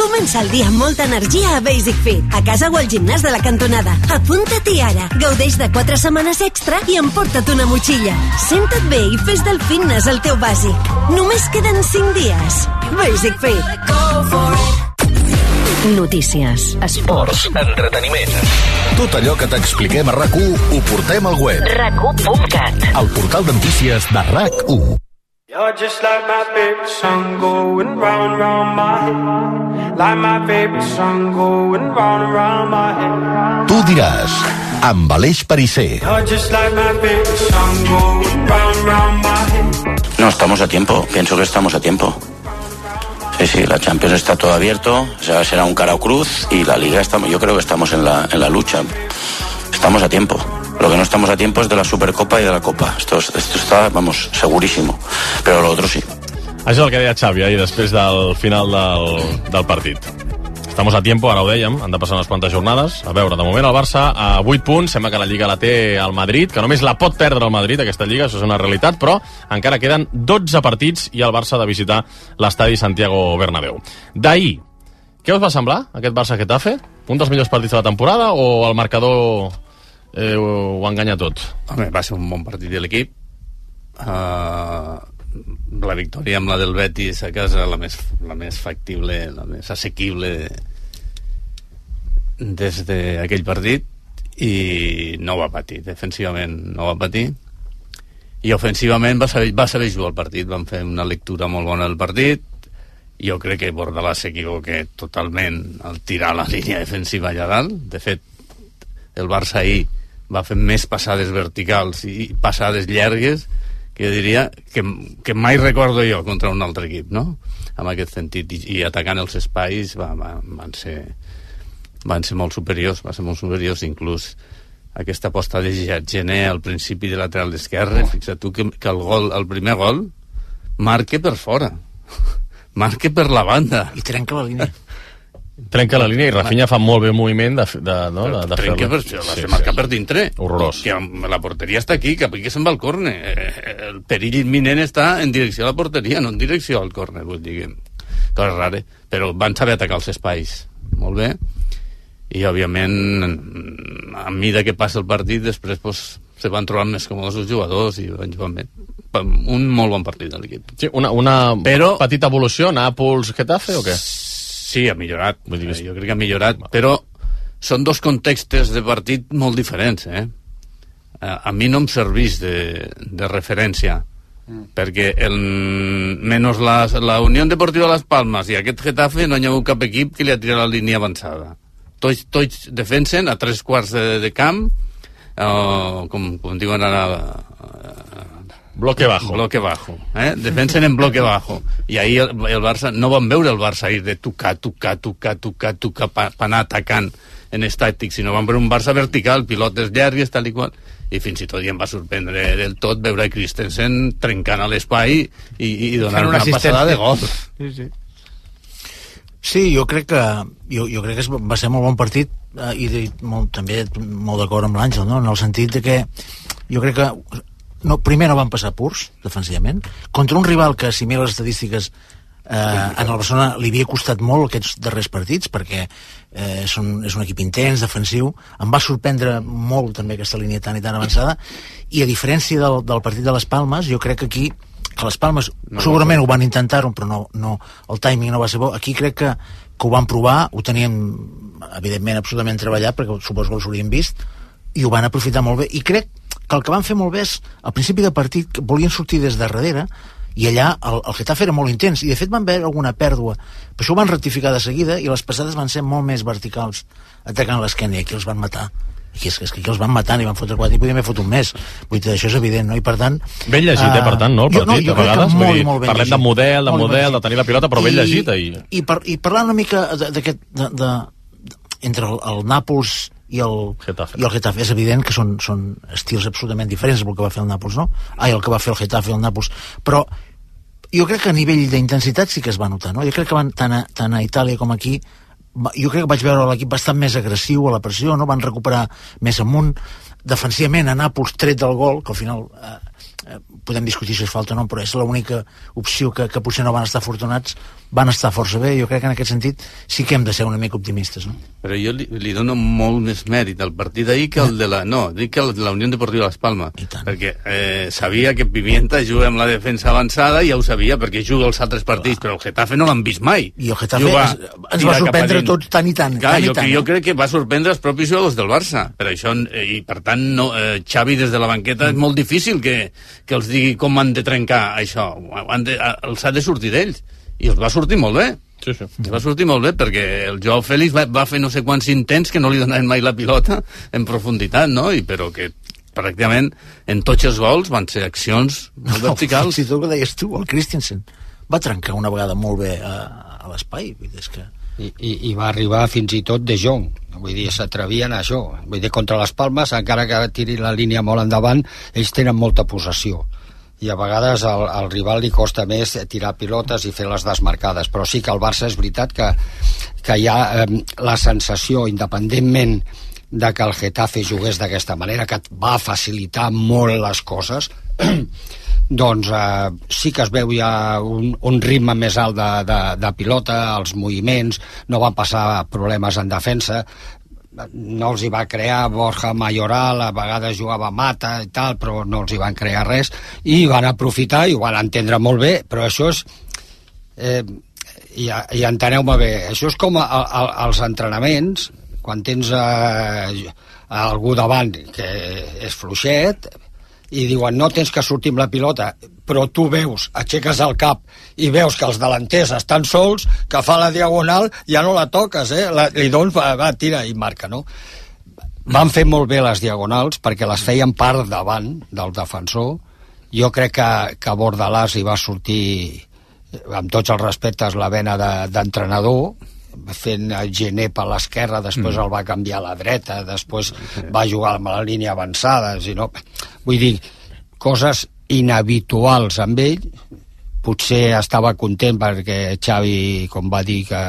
Comença el dia amb molta energia a Basic Fit, a casa o al gimnàs de la cantonada. Apunta-t'hi ara. Gaudeix de 4 setmanes extra i emporta't una motxilla. Senta't bé i fes del fitness el teu bàsic. Només queden 5 dies. Basic Fit. Notícies, esports, Entreteniment. Tot allò que t'expliquem a RAC 1 ho portem al web. RAC1.cat El portal de notícies de RAC 1. You're just like my favorite song going round round my head. Like my favorite song going round round my head. Tu diràs, amb Aleix Parisser. You're just like my favorite song going round round my head. No, estamos a tiempo. Pienso que estamos a tiempo. Sí, sí, la Champions está todo abierto. O sea, será un cara o cruz y la Liga estamos. Yo creo que estamos en la, en la lucha. Estamos a tiempo. Lo que no estamos a tiempo es de la Supercopa y de la Copa. Esto, es- esto está, vamos, segurísimo. Pero lo otro sí. Això és el que deia Xavi ahir després del final del, del partit. Estamos a tiempo, ara ho dèiem, han de passar unes quantes jornades. A veure, de moment el Barça a 8 punts, sembla que la Lliga la té el Madrid, que només la pot perdre el Madrid, aquesta Lliga, això és una realitat, però encara queden 12 partits i el Barça ha de visitar l'estadi Santiago Bernabéu. D'ahir, què us va semblar, aquest Barça-Getafe? Un dels millors partits de la temporada o el marcador eh, ho, ho enganya tot? Home, va ser un bon partit de l'equip. Uh, la victòria amb la del Betis a casa, la més, la més factible, la més assequible des d'aquell partit i no va patir, defensivament no va patir. I ofensivament va saber, va saber jugar el partit. Van fer una lectura molt bona del partit. Jo crec que Bordalàs s'equivoca totalment al tirar la línia defensiva allà dalt. De fet el Barça ahir va fer més passades verticals i passades llargues que diria que, que mai recordo jo contra un altre equip, no? En aquest sentit, i, i atacant els espais va, va, van ser van ser molt superiors, van ser molt superiors. Inclús aquesta aposta de Gené al principi de lateral d'esquerra, fixa't tu que, que el gol, el primer gol marque per fora. (laughs) Marque per la banda. I trenca la línia Trenca la línia i Rafinha fa molt bé el moviment de, de, no, de, de trenca fer-la. per, sí, sí, marcar per dintre. Horrorós. que la porteria està aquí cap aquí se'n va al córner. Eh, el perill imminent està en direcció a la porteria no en direcció al córner vull dir que cosa rara però van saber atacar els espais. Molt bé. I òbviament a mesura que passa el partit després pues, se van trobant més còmodes els jugadors i van jugar bé un molt bon partit de l'equip. Sí, una, una Però- petita evolució, Nàpols-Getafe o què? Sí, ha millorat. Vull dir, jo crec que ha millorat, però són dos contextos de partit molt diferents, eh? A a mi no em serveix de, de referència, perquè el, menys la, la Unió Deportiva Las Palmas i aquest Getafe no hi ha hagut cap equip que li ha tirat la línia avançada. Tots, tots defensen a tres quarts de, de camp, eh, com, com diuen ara Bloque bajo. Bloque bajo. Eh? Defensen en bloque bajo. I ahir el, el Barça, no van veure el Barça ir de tocar, tocar, tocar, tocar, tocar, pa, pa anar atacant en estàtic, sinó van veure un Barça vertical, pilotes llargues, tal i qual, i fins i tot ja em va sorprendre del tot veure Christensen trencant a l'espai i, i donant una, una passada de gol. Sí, sí. Sí, jo crec que jo, jo crec que va ser molt bon partit eh, i de, molt, també molt d'acord amb l'Àngel, no? en el sentit de que jo crec que no, primer no van passar purs defensivament. Contra un rival que si mira les estadístiques eh, en el Barcelona li havia costat molt aquests darrers partits perquè eh, són, és un equip intens, defensiu. Em va sorprendre molt també aquesta línia tan i tan avançada. I a diferència del, del partit de les Palmes jo crec que aquí que les Palmes No, segurament ho van intentar-ho però no, no, el timing no va ser bo. Aquí crec que, que ho van provar ho teníem evidentment absolutament treballat perquè suposo que els haurien vist i ho van aprofitar molt bé i crec que el que van fer molt bé és al principi de partit que volien sortir des de darrere i allà el, el Getafe era molt intens i de fet van veure alguna pèrdua però això ho van rectificar de seguida i les passades van ser molt més verticals atacant l'esquena i aquí els van matar i és, que- és que aquí els van matant i van fotre quatre i podien haver fotut més vull dir, això és evident, no? i per tant Ben llegit, eh, per tant, no, el jo- partit, jo a crec que vegades. Molt, dir, molt ben parlem llegit. de model, de Molt model, de tenir la pilota, però ben llegit. I... i, par, i parlar una mica d'aquest de, de, de, entre el, el Nàpols i el Getafe. i el Getafe és evident que són, són estils absolutament diferents del que va fer el Nàpols no? ai, el que va fer el Getafe i el Nàpols però jo crec que a nivell d'intensitat sí que es va notar no? jo crec que van, tant, a, tant a Itàlia com aquí jo crec que vaig veure l'equip bastant més agressiu a la pressió, no? van recuperar més amunt defensivament a Nàpols tret del gol que al final eh, eh, podem discutir si és falta o no però és l'única opció que, que potser no van estar afortunats van estar força bé jo crec que en aquest sentit sí que hem de ser una mica optimistes no? Però jo li, li dono molt més mèrit al partit d'ahir que el de la... No, dic que el de la Unió Deportiva Las Palmas. Perquè eh, sabia que Pimienta juga amb la defensa avançada, ja ho sabia, perquè juga els altres partits, però el Getafe no l'han vist mai. i el Getafe Juga, es, ens va sorprendre tots tant i tant, Clar, tant jo, i tant jo eh? crec que va sorprendre els propis jugadors del Barça. Per això, eh, i per tant, no, eh, Xavi des de la banqueta és molt difícil que, que els digui com han de trencar això. Han de, els ha de sortir d'ells. I els va sortir molt bé. Sí, sí. Els va sortir molt bé perquè el Joao Fèlix va, va fer no sé quants intents que no li donaven mai la pilota en profunditat, no? I, però que pràcticament en tots els gols van ser accions molt verticals. si tot el que deies tu, el Christensen va trencar una vegada molt bé a, a l'espai és que i, i, i va arribar fins i tot de Jong. Vull dir, s'atrevien a això. Vull dir, contra les Palmes, encara que tiri la línia molt endavant, ells tenen molta possessió. I a vegades al, al rival li costa més tirar pilotes i fer les desmarcades, però sí que el Barça és veritat que, que hi ha eh, la sensació, independentment de que el Getafe jugués d'aquesta manera, que va facilitar molt les coses, (clears throat) doncs eh, sí que es veu ja un, un ritme més alt de, de, de pilota, els moviments, no van passar problemes en defensa, no els hi va crear Borja Mayoral, a vegades jugava Mata i tal, però no els hi van crear res, i van aprofitar i ho van entendre molt bé, però això és... Eh, i, i enteneu-me bé, això és com a, a, als entrenaments, quan tens eh, algú davant que és fluixet, i diuen no tens que sortir amb la pilota però tu veus, aixeques el cap i veus que els delanters estan sols que fa la diagonal, ja no la toques eh? la, li dones, va, va, tira i marca no? van fer molt bé les diagonals perquè les feien part davant del defensor jo crec que, que Bordalàs hi va sortir amb tots els respectes la vena de- d'entrenador fent el gener per l'esquerra, després mm. el va canviar a la dreta, després va jugar amb la línia avançada, si no... Vull dir, coses inhabituals amb ell, potser estava content perquè Xavi, com va dir que,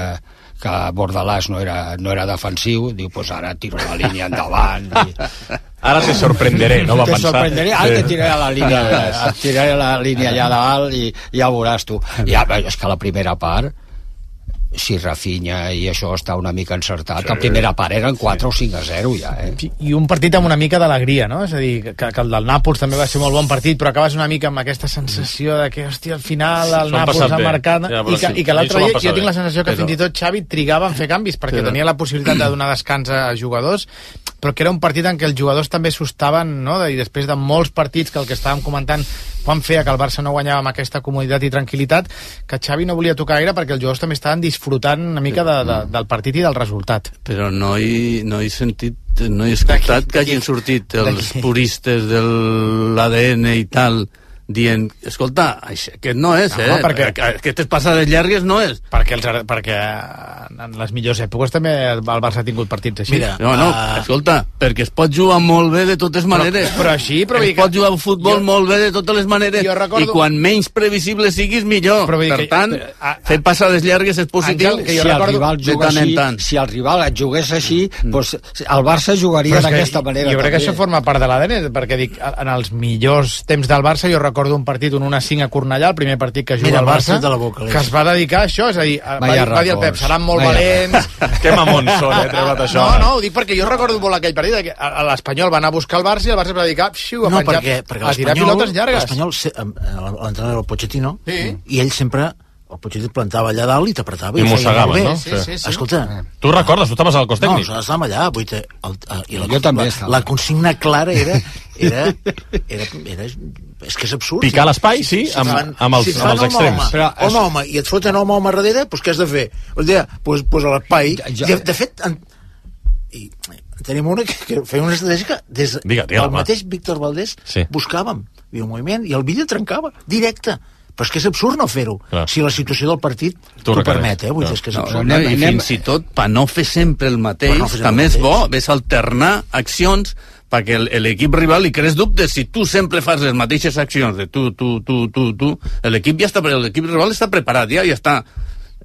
que Bordalàs no era, no era defensiu, diu, pues ara tiro la línia endavant. I... (laughs) Ara te sorprenderé, no va te pensar. sorprenderé, ara Sí. te tiraré la línia, Ja (laughs) et tiraré la línia allà dalt i ja veuràs tu. Ja, però és que la primera part si Rafinha i això està una mica encertat, sí. la primera part eren 4 o 5 a 0 ja, eh? i un partit amb una mica d'alegria, no? És a dir, que, que el del Nàpols també va ser molt bon partit, però acabes una mica amb aquesta sensació de que, hòstia, al final el Nàpols ha marcat... Ja, I que, sí, i que l'altre dia jo tinc la sensació que Però- fins i tot Xavi trigava en fer canvis, perquè Però- tenia la possibilitat de donar descans a jugadors, però que era un partit en què els jugadors també s'hostaven, no? I després de molts partits que el que estàvem comentant quan feia que el Barça no guanyava amb aquesta comoditat i tranquil·litat, que Xavi no volia tocar gaire perquè els jugadors també estaven disfrutant una mica de, de, del partit i del resultat. Però no he, no he sentit, no he escoltat que hagin sortit els puristes de l'ADN i tal dient, escolta, això, aquest no és, No, eh? perquè- Aquestes passades llargues no és. Perquè, els, perquè en les millors èpoques també el Barça ha tingut partits així. Mira, no, no, uh... escolta, perquè es pot jugar molt bé de totes maneres. Però, però així, però... es pot jugar a futbol jo, molt bé de totes les maneres jo recordo- i quan menys previsible siguis millor. Però per que- tant, però, a- fer passades llargues és positiu Àngel, que jo si el rival juga tant així, tant. si el rival et jugués així, doncs el Barça jugaria és que d'aquesta manera. Jo crec que també. això forma part de l'ADN, perquè dic, en els millors temps del Barça jo recordo un partit, un 1-5 a Cornellà, el primer partit que juga Mira, el Barça, de la boca, que es va dedicar a això, és a dir, va, dir, va dir el Pep, seran molt Vaya valents... Que mamons són, eh, treure't (laughs) això. No, no, ho dic perquè jo recordo molt aquell partit, que l'Espanyol va anar a buscar el Barça i el Barça va dedicar xiu, a, no, penjar, perquè, perquè a tirar pilotes llargues. l'Espanyol, eh, l'entrenador Pochettino, Sí. i ell sempre el Pochettino et plantava allà dalt i t'apretava I molt bé. no? Sí, sí, sí. Escolta, Tu recordes, tu estaves al cos tècnic? No, estàvem allà, vull dir, el, el, i la, Jo també la, estava. la consigna clara era, (laughs) era, era, era, és que és absurd. Picar l'espai, sí, et amb- fan- amb els- si amb els extrems. Home, Però un home i et foten home home darrere, doncs què has de fer? Vull dir, doncs, doncs a l'espai... Ja- De, de fet, en, i, tenim una que, que feia una estratègia que des Digue, digue, del home. mateix Víctor Valdés Sí. buscàvem i un moviment i el Villa trencava, directe però és que és absurd no fer-ho si la situació del partit T'ho permet, eh? Vull dir, és que és No, absurd. no, I fins i tot, per no fer sempre el mateix, no també el és bo, ves alternar accions perquè el- l'equip rival li crees dubtes. Si tu sempre fas les mateixes accions de tu, tu, tu, tu, tu, l'equip ja està, l'equip rival està preparat, ja, ja està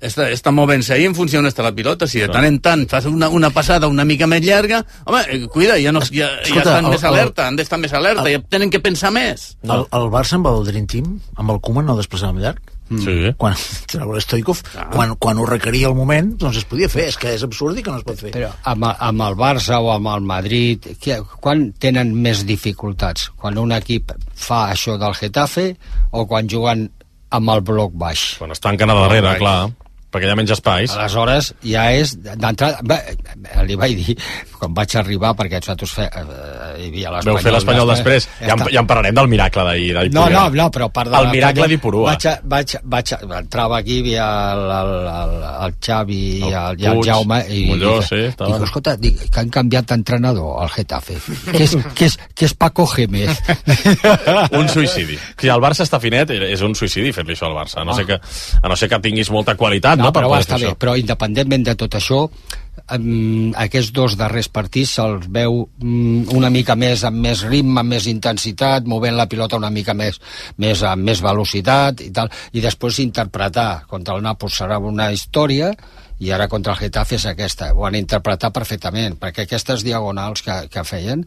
està, està movent-se ahí en funció on està la pilota. Si de tant en tant fas una, una passada una mica més llarga, home, eh, cuida, ja, no, ja, ja Escolta, estan el- més el- alerta, han d'estar més alerta, ja tenen que pensar més. El, el Barça amb el Dream Team, amb el Koeman no desplaçàvem llarg. Sí. Quan (laughs) Stoikov, quan, quan ho requeria el moment, doncs es podia fer. És que és absurd i que no es pot fer. Però amb, amb el Barça o amb el Madrid, que, quan tenen més dificultats? Quan un equip fa això del Getafe o quan juguen amb el bloc baix? Quan es tanquen a darrere, clar, perquè hi ha menys espais. Aleshores, ja és d'entrada... Li vaig dir, quan vaig arribar, perquè nosaltres fe, eh, hi havia l'Espanyol... Veu fer l'Espanyol després. Ja, en, ja en parlarem del miracle d'ahir. No, no, no, però part de El miracle d'Ipurua. Vaig, vaig, vaig, entrava aquí, hi havia el, el, el, el Xavi i el, i el Puig, Jaume i Molló, dic, sí, dic, escolta, dic, que han canviat d'entrenador al Getafe que és, que és, que és Paco Gémez (laughs) un suïcidi. Si el Barça està finet, és un suïcidi fer-li això al Barça. A no, Ah. ser que, a no ser que tinguis molta qualitat, no? no, per però poder està fer bé, això. però independentment de tot això um, aquests dos darrers partits se'ls veu um, una mica més amb més ritme, amb més intensitat movent la pilota una mica més, més amb més velocitat i tal, i després interpretar. Contra el Nàpols serà una història i ara contra el Getafe és aquesta. Ho han interpretat perfectament perquè aquestes diagonals que, que feien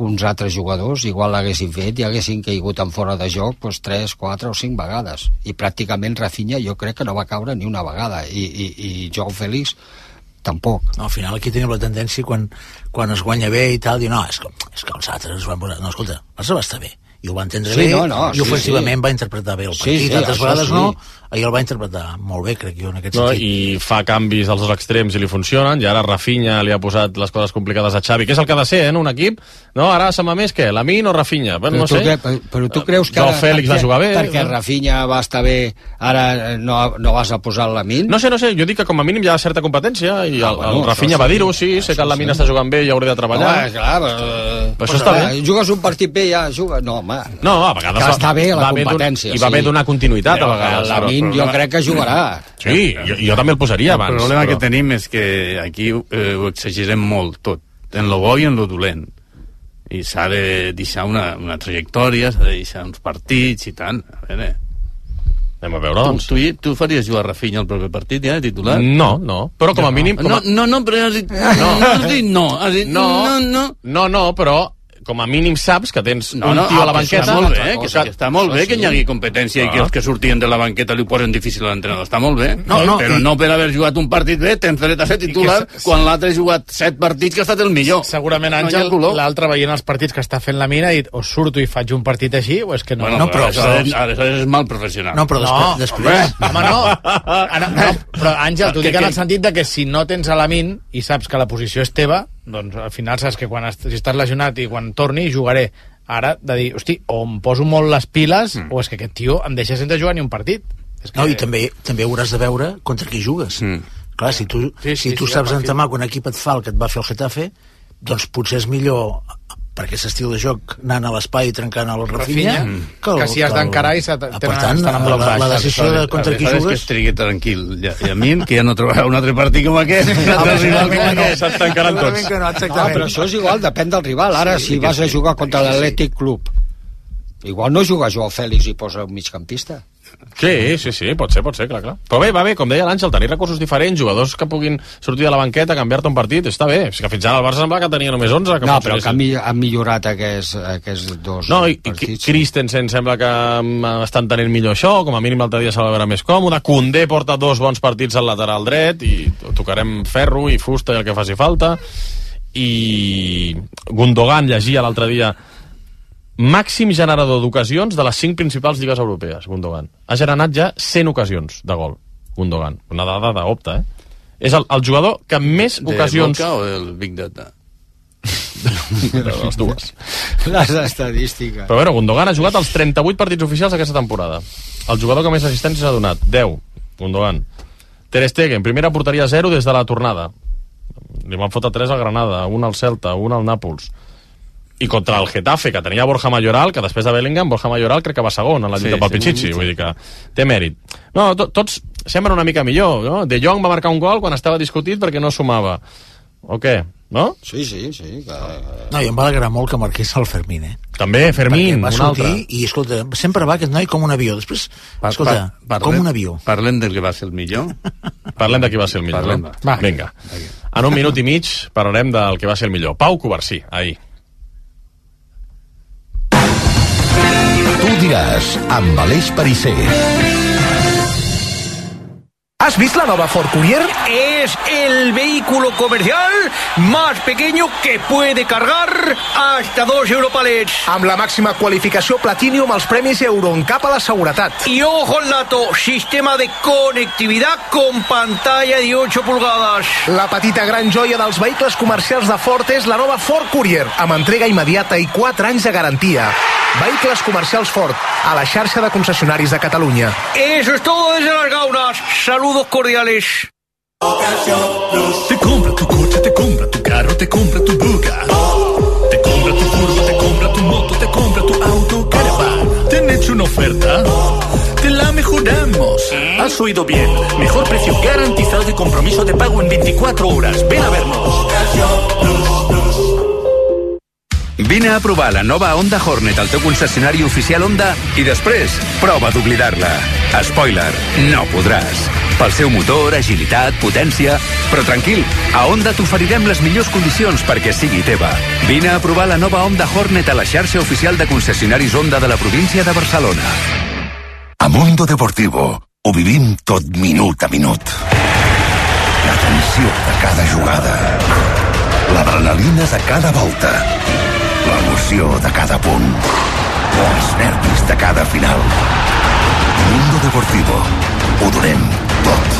uns altres jugadors igual l'haguessin fet i haguessin caigut en fora de joc doncs, 3, 4 o 5 vegades. I pràcticament Rafinha jo crec que no va caure ni una vegada. I, i, i Joao Félix tampoc No, al final aquí tenim la tendència quan, quan es guanya bé i tal, dir, no, és que, és que els altres es van posar... No, escolta, el Barça va estar bé i ho va entendre Sí, bé no, no, i sí, ofensivament sí. va interpretar bé el Sí, partit, sí, altres això vegades sí. no ahir el va interpretar molt bé, crec jo, en aquest No, sentit. i fa canvis als dos extrems i li funcionen, i ara Rafinha li ha posat les coses complicades a Xavi, que és el que ha de ser, eh, en un equip. No, ara se m'ha més què? Lamin o Rafinha? Bueno, però, no tu, sé. cre, però, però tu creus que ara, Fèlix va jugar bé. perquè no? Rafinha va estar bé ara eh, no, no vas a posar el Lamin No sé, no sé, jo dic que com a mínim hi ha certa competència i el, Ah, bueno, el Rafinha va sí. dir-ho, sí, sé que el Lamin està jugant bé i hauré de treballar. Home, clar, però, Però això està bé. Jugues un partit bé, ja juga... No, home. No, a vegades que va- està bé la va bé d'un- competència. i va bé donar continuïtat, a vegades, Lamin però- jo crec que jugarà. Sí, jo, jo també el posaria abans. El problema però... que tenim és que aquí eh, ho exagerem molt, tot, en lo bo i en lo dolent. I s'ha de deixar una, una trajectòria, s'ha de deixar uns partits i tant. A veure... Anem a veure, doncs. Tu, tu, tu faries jugar Rafinha al proper partit, ja, de titular? No, no, però com a mínim... Com a... No, no, no, però has dit no. no, has dit no, has dit no, No, no, no. no, no, però com a mínim saps que tens No, un no, tio a la ah, que banqueta... Està molt bé, que, que, que està molt bé que hi hagi competència i que Ah. els que sortien de la banqueta li ho posen difícil a l'entrenador. Està molt bé. No, no, però i- no per haver jugat un partit bé tens dret a ser titular quan l'altre ha jugat set partits que ha estat el millor. Segurament, Àngel, l'altre veient els partits que està fent la mina i o surto i faig un partit així o és que no? Bueno, no, però, aleshores, aleshores és mal professional. No, però No, després... després... Home, no. Ara, no. Però, Àngel, t'ho Que- dic en que- el sentit de que si no tens a la min i saps que la posició és teva, doncs al final saps que quan est si estàs lesionat i quan torni jugaré. Ara, de dir, hosti, o em poso molt les piles mm. o és que aquest tio em deixa sense jugar ni un partit. És que... No, i també, també hauràs de veure contra qui jugues. Mm. Clar, si tu, Sí, sí, sí, si tu sí, saps partit. entamar quan un equip et fa el que et va fer el Getafe, doncs potser és millor per aquest estil de joc anant a l'espai i trencant el Rafinha, Rafinha, que si has d'encarar i Ah, tenen- per tant, estan la, la, la decisió de contra qui aleshores que jugues estigui tranquil. I, I a mi, que ja no trobarà un altre partit com aquest, un altre rival com aquest. Tancaran tots. Que no, No, exactament. però això és igual, depèn del rival. Ara, si vas a jugar contra l'Atlètic Club, igual no juga Joao Fèlix i posa un migcampista. Sí, sí, sí, pot ser, pot ser, clar, clar. Però bé, va bé, com deia l'Àngel, tenir recursos diferents, jugadors que puguin sortir de la banqueta, canviar-te un partit, està bé. És que fins ara el Barça sembla que tenia només 11. Que No, però que han, mi- han millorat aquests, aquests dos No, i, i partits. Christensen sembla que mm, està entenent millor això, com a mínim l'altre dia se va veure més còmode. Condé porta dos bons partits al lateral dret i tocarem ferro i fusta i el que faci falta. I Gundogan llegia l'altre dia màxim generador d'ocasions de les cinc principals lligues europees, Gundogan. Ha generat ja 100 ocasions de gol, Gundogan. Una dada d'opta, eh? És el, el jugador que més De ocasions... Boca o del Big Data? De les dues. (laughs) Les estadístiques. Però bueno, Gundogan ha jugat els 38 partits oficials aquesta temporada. El jugador que més assistències ha donat, 10. Gundogan. Ter Stegen, primera porteria 0 des de la tornada. Li van fotre 3 al Granada, un al Celta, un al Nàpols. I contra el Getafe, que tenia Borja Mayoral, que després de Bellingham, Borja Mayoral crec que va segon en la lluita Sí, pel sí, Pichichi. sí. Vull dir que té mèrit. No, to, tots semblen una mica millor. No? De Jong va marcar un gol quan estava discutit perquè no sumava. O què? No? Sí, sí, sí. Que... No, i em va alegrar molt que marqués el Fermín, eh? També, Fermín, Perquè va un sortir altre. i, escolta, sempre va aquest noi com un avió. Després, Pa- escolta, pa- com un avió. Parlem del que va ser el millor. (laughs) Parlem de qui va ser el millor. Parlem. no? Va. Vinga. En un minut i mig parlarem del que va ser el millor. Pau Covarsí, ahir. Diràs, amb Aleix Parisser. ¿Has visto la nueva Ford Courier? Es el vehículo comercial más pequeño que puede cargar hasta dos Europalets. Amb la màxima qualificació Platinum als premis Euroncap a la seguretat. Y ojo al dato, sistema de conectividad con pantalla de 8 pulgadas. La petita gran joia dels vehicles comercials de Ford és la nova Ford Courier, amb entrega immediata i 4 anys de garantia. Vehicles comercials Ford, a la xarxa de concessionaris de Catalunya. Eso es todo desde las gaunas. Saludos cordiales. Te compra tu coche, te compra tu carro, te compra tu buga. Te compra tu furgo, te compra tu moto, te compra tu auto, caravana. ¿Te han hecho una oferta? Te la mejoramos. Has oído bien. Mejor precio garantizado y compromiso de pago en 24 horas. Ven a vernos. Vine a provar la nova Honda Hornet al teu concessionari oficial Honda i després prova d'oblidar-la. Spoiler, no podràs. Pel seu motor, agilitat, potència... Però tranquil, a Honda t'oferirem les millors condicions perquè sigui teva. Vine a provar la nova Honda Hornet a la xarxa oficial de concessionaris Honda de la província de Barcelona. A Mundo Deportivo ho vivim tot minut a minut. La tensió de cada jugada. L'adrenalina de cada volta. L'emoció de cada punt. Els nervis de cada final. Mundo Deportivo. Ho donem tot.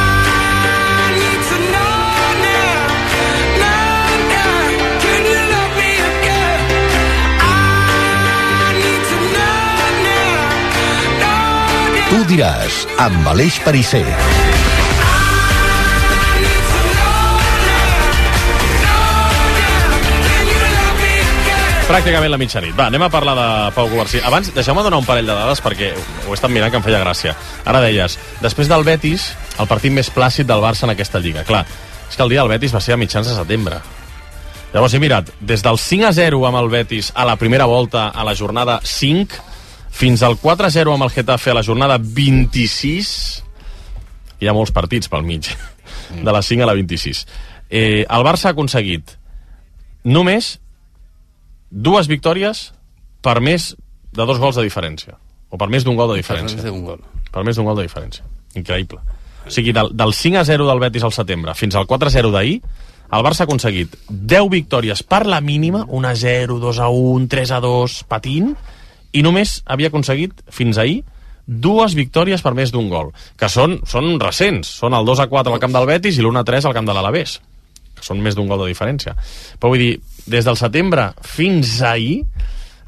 diràs, amb Aleix Parisser. Pràcticament la mitjanit. Va, anem a parlar de Pau Covarsí. Abans, deixeu-me donar un parell de dades perquè ho he estat mirant que em feia gràcia. Ara deies, després del Betis, el partit més plàcid del Barça en aquesta lliga. Clar, és que el dia del Betis va ser a mitjans de setembre. Llavors he mirat, des del 5 a 0 amb el Betis a la primera volta a la jornada 5 fins al 4 a 0 amb el Getafe a la jornada 26 hi ha molts partits pel mig de la 5 a la 26 eh, el Barça ha aconseguit només dues victòries per més de dos gols de diferència o per més d'un gol de diferència Per més d'un gol. per més d'un gol de diferència. Increïble. O sigui, del, del 5 a 0 del Betis al setembre fins al 4 a 0 d'ahir el Barça ha aconseguit 10 victòries per la mínima, 1 a 0, 2 a 1, 3 a 2, patint, i només havia aconseguit, fins ahir, dues victòries per més d'un gol, que són, són recents, són el 2 a 4 al camp del Betis i l'1 a 3 al camp de l'Alavés, que són més d'un gol de diferència. Però vull dir, des del setembre fins ahir,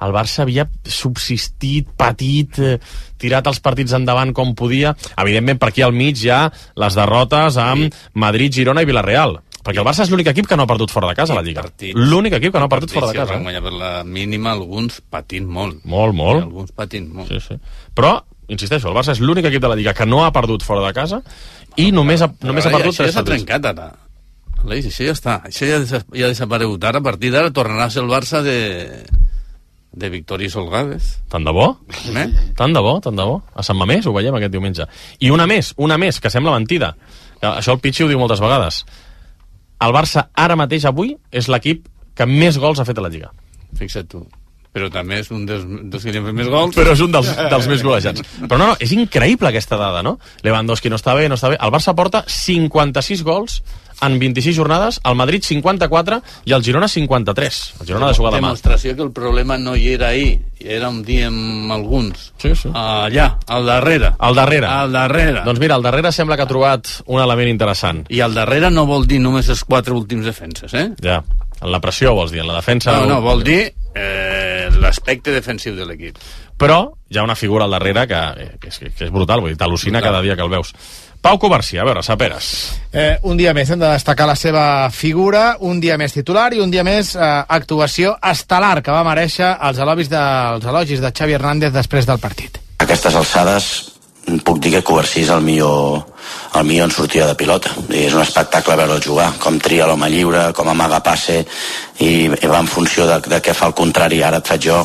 el Barça havia subsistit, patit, eh, tirat els partits endavant com podia. Evidentment, per aquí al mig hi ha les derrotes amb Madrid, Girona i Villarreal. Perquè el Barça és l'únic equip que no ha perdut fora de casa a la Lliga. L'únic equip que no ha perdut fora de casa. van guanyar per la mínima, alguns patint molt. Molt, molt. I alguns patint molt. Sí, sí. Però, insisteixo, el Barça és l'únic equip de la Lliga que no ha perdut fora de casa i només ha, només ha perdut això ja s'ha trencat ara. Aleix, això ja està. Això ja, ja ha desaparegut. Ara, a partir d'ara, tornarà a ser el Barça de, de victòries holgades. Tant de bo? (laughs) Eh? Tant de bo, tant de bo. A Sant Mamés ho veiem aquest diumenge. I una més, una més, que sembla mentida. Això el Pichi ho diu moltes vegades. El Barça, ara mateix, avui, és l'equip que més gols ha fet a la Lliga. Fixa't tu. Però també és un dels, dels que li han fet més gols. Però és un dels, dels més golejats. Però no, no, és increïble aquesta dada, no? Lewandowski no està bé, no està bé. El Barça porta 56 gols en 26 jornades, el Madrid 54 i el Girona 53. El Girona de jugar demà. Demostració que el problema no hi era ahir, era un dia amb alguns. Sí, sí. Allà, al darrere. Al darrere. Al darrere. Doncs mira, al darrere sembla que ha trobat un element interessant. I al darrere no vol dir només els quatre últims defenses, eh? Ja, en la pressió vols dir, en la defensa... No, no, vol dir eh, l'aspecte defensiu de l'equip. Però hi ha una figura al darrere que, que, és, que és brutal, vull dir, t'al·lucina cada dia que el veus. Pau Covarsí, a veure, Saperes. Eh, un dia més hem de destacar la seva figura, un dia més titular i un dia més eh, actuació estel·lar que va mereixer els elogis, de, els elogis de Xavi Hernández després del partit. A aquestes alçades puc dir que Covarsí és el millor, el millor en sortida de pilota. I és un espectacle veure'l jugar, com tria l'home lliure, com amaga passe, i, i va en funció de, de què fa el contrari, ara et faig jo.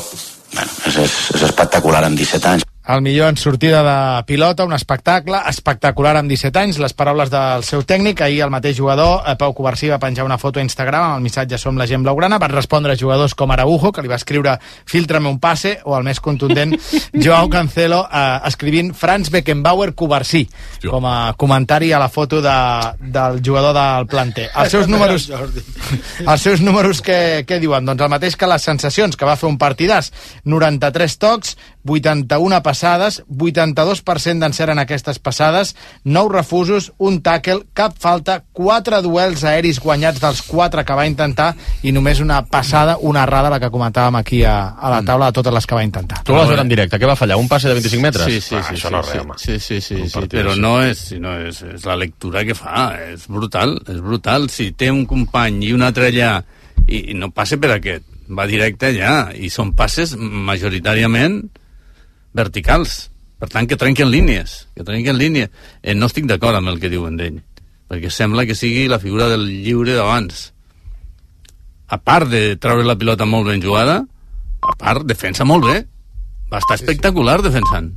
Bueno, és, és, és espectacular amb 17 anys. El millor en sortida de pilota, un espectacle espectacular amb 17 anys, les paraules del seu tècnic. Ahir el mateix jugador, eh, Pau Covarsí, va penjar una foto a Instagram amb el missatge Som la gent blaugrana. Van respondre jugadors com Araujo, que li va escriure Filtrame un passe, o el més contundent, (laughs) Joao Cancelo, eh, escrivint Franz Beckenbauer Covarsí, com a comentari a la foto de, del jugador del planter. Els seus (laughs) números, (laughs) els seus números què, què diuen? Doncs el mateix que les sensacions, que va fer un partidàs, 93 tocs, 81 passades, 82% d'encert en aquestes passades, 9 refusos, un tackle, cap falta, 4 duels aeris guanyats dels 4 que va intentar i només una passada, una errada, la que comentàvem aquí a, a la taula de totes les que va intentar. Tu vas veure en directe, què va fallar? Un passe de 25 metres? Sí, sí, ah, sí, això sí, no sí, és res. Sí, sí, sí, sí partit però no és, no és, és la lectura que fa, és brutal, és brutal. Si té un company i un altre allà, i, i no passa per aquest, va directe allà, i són passes majoritàriament verticals. Per tant, que trenquen línies, que trenquen línies. Eh, no estic d'acord amb el que diuen d'ell, perquè sembla que sigui la figura del lliure d'abans. A part de treure la pilota molt ben jugada, a part, defensa molt bé. Va estar espectacular defensant.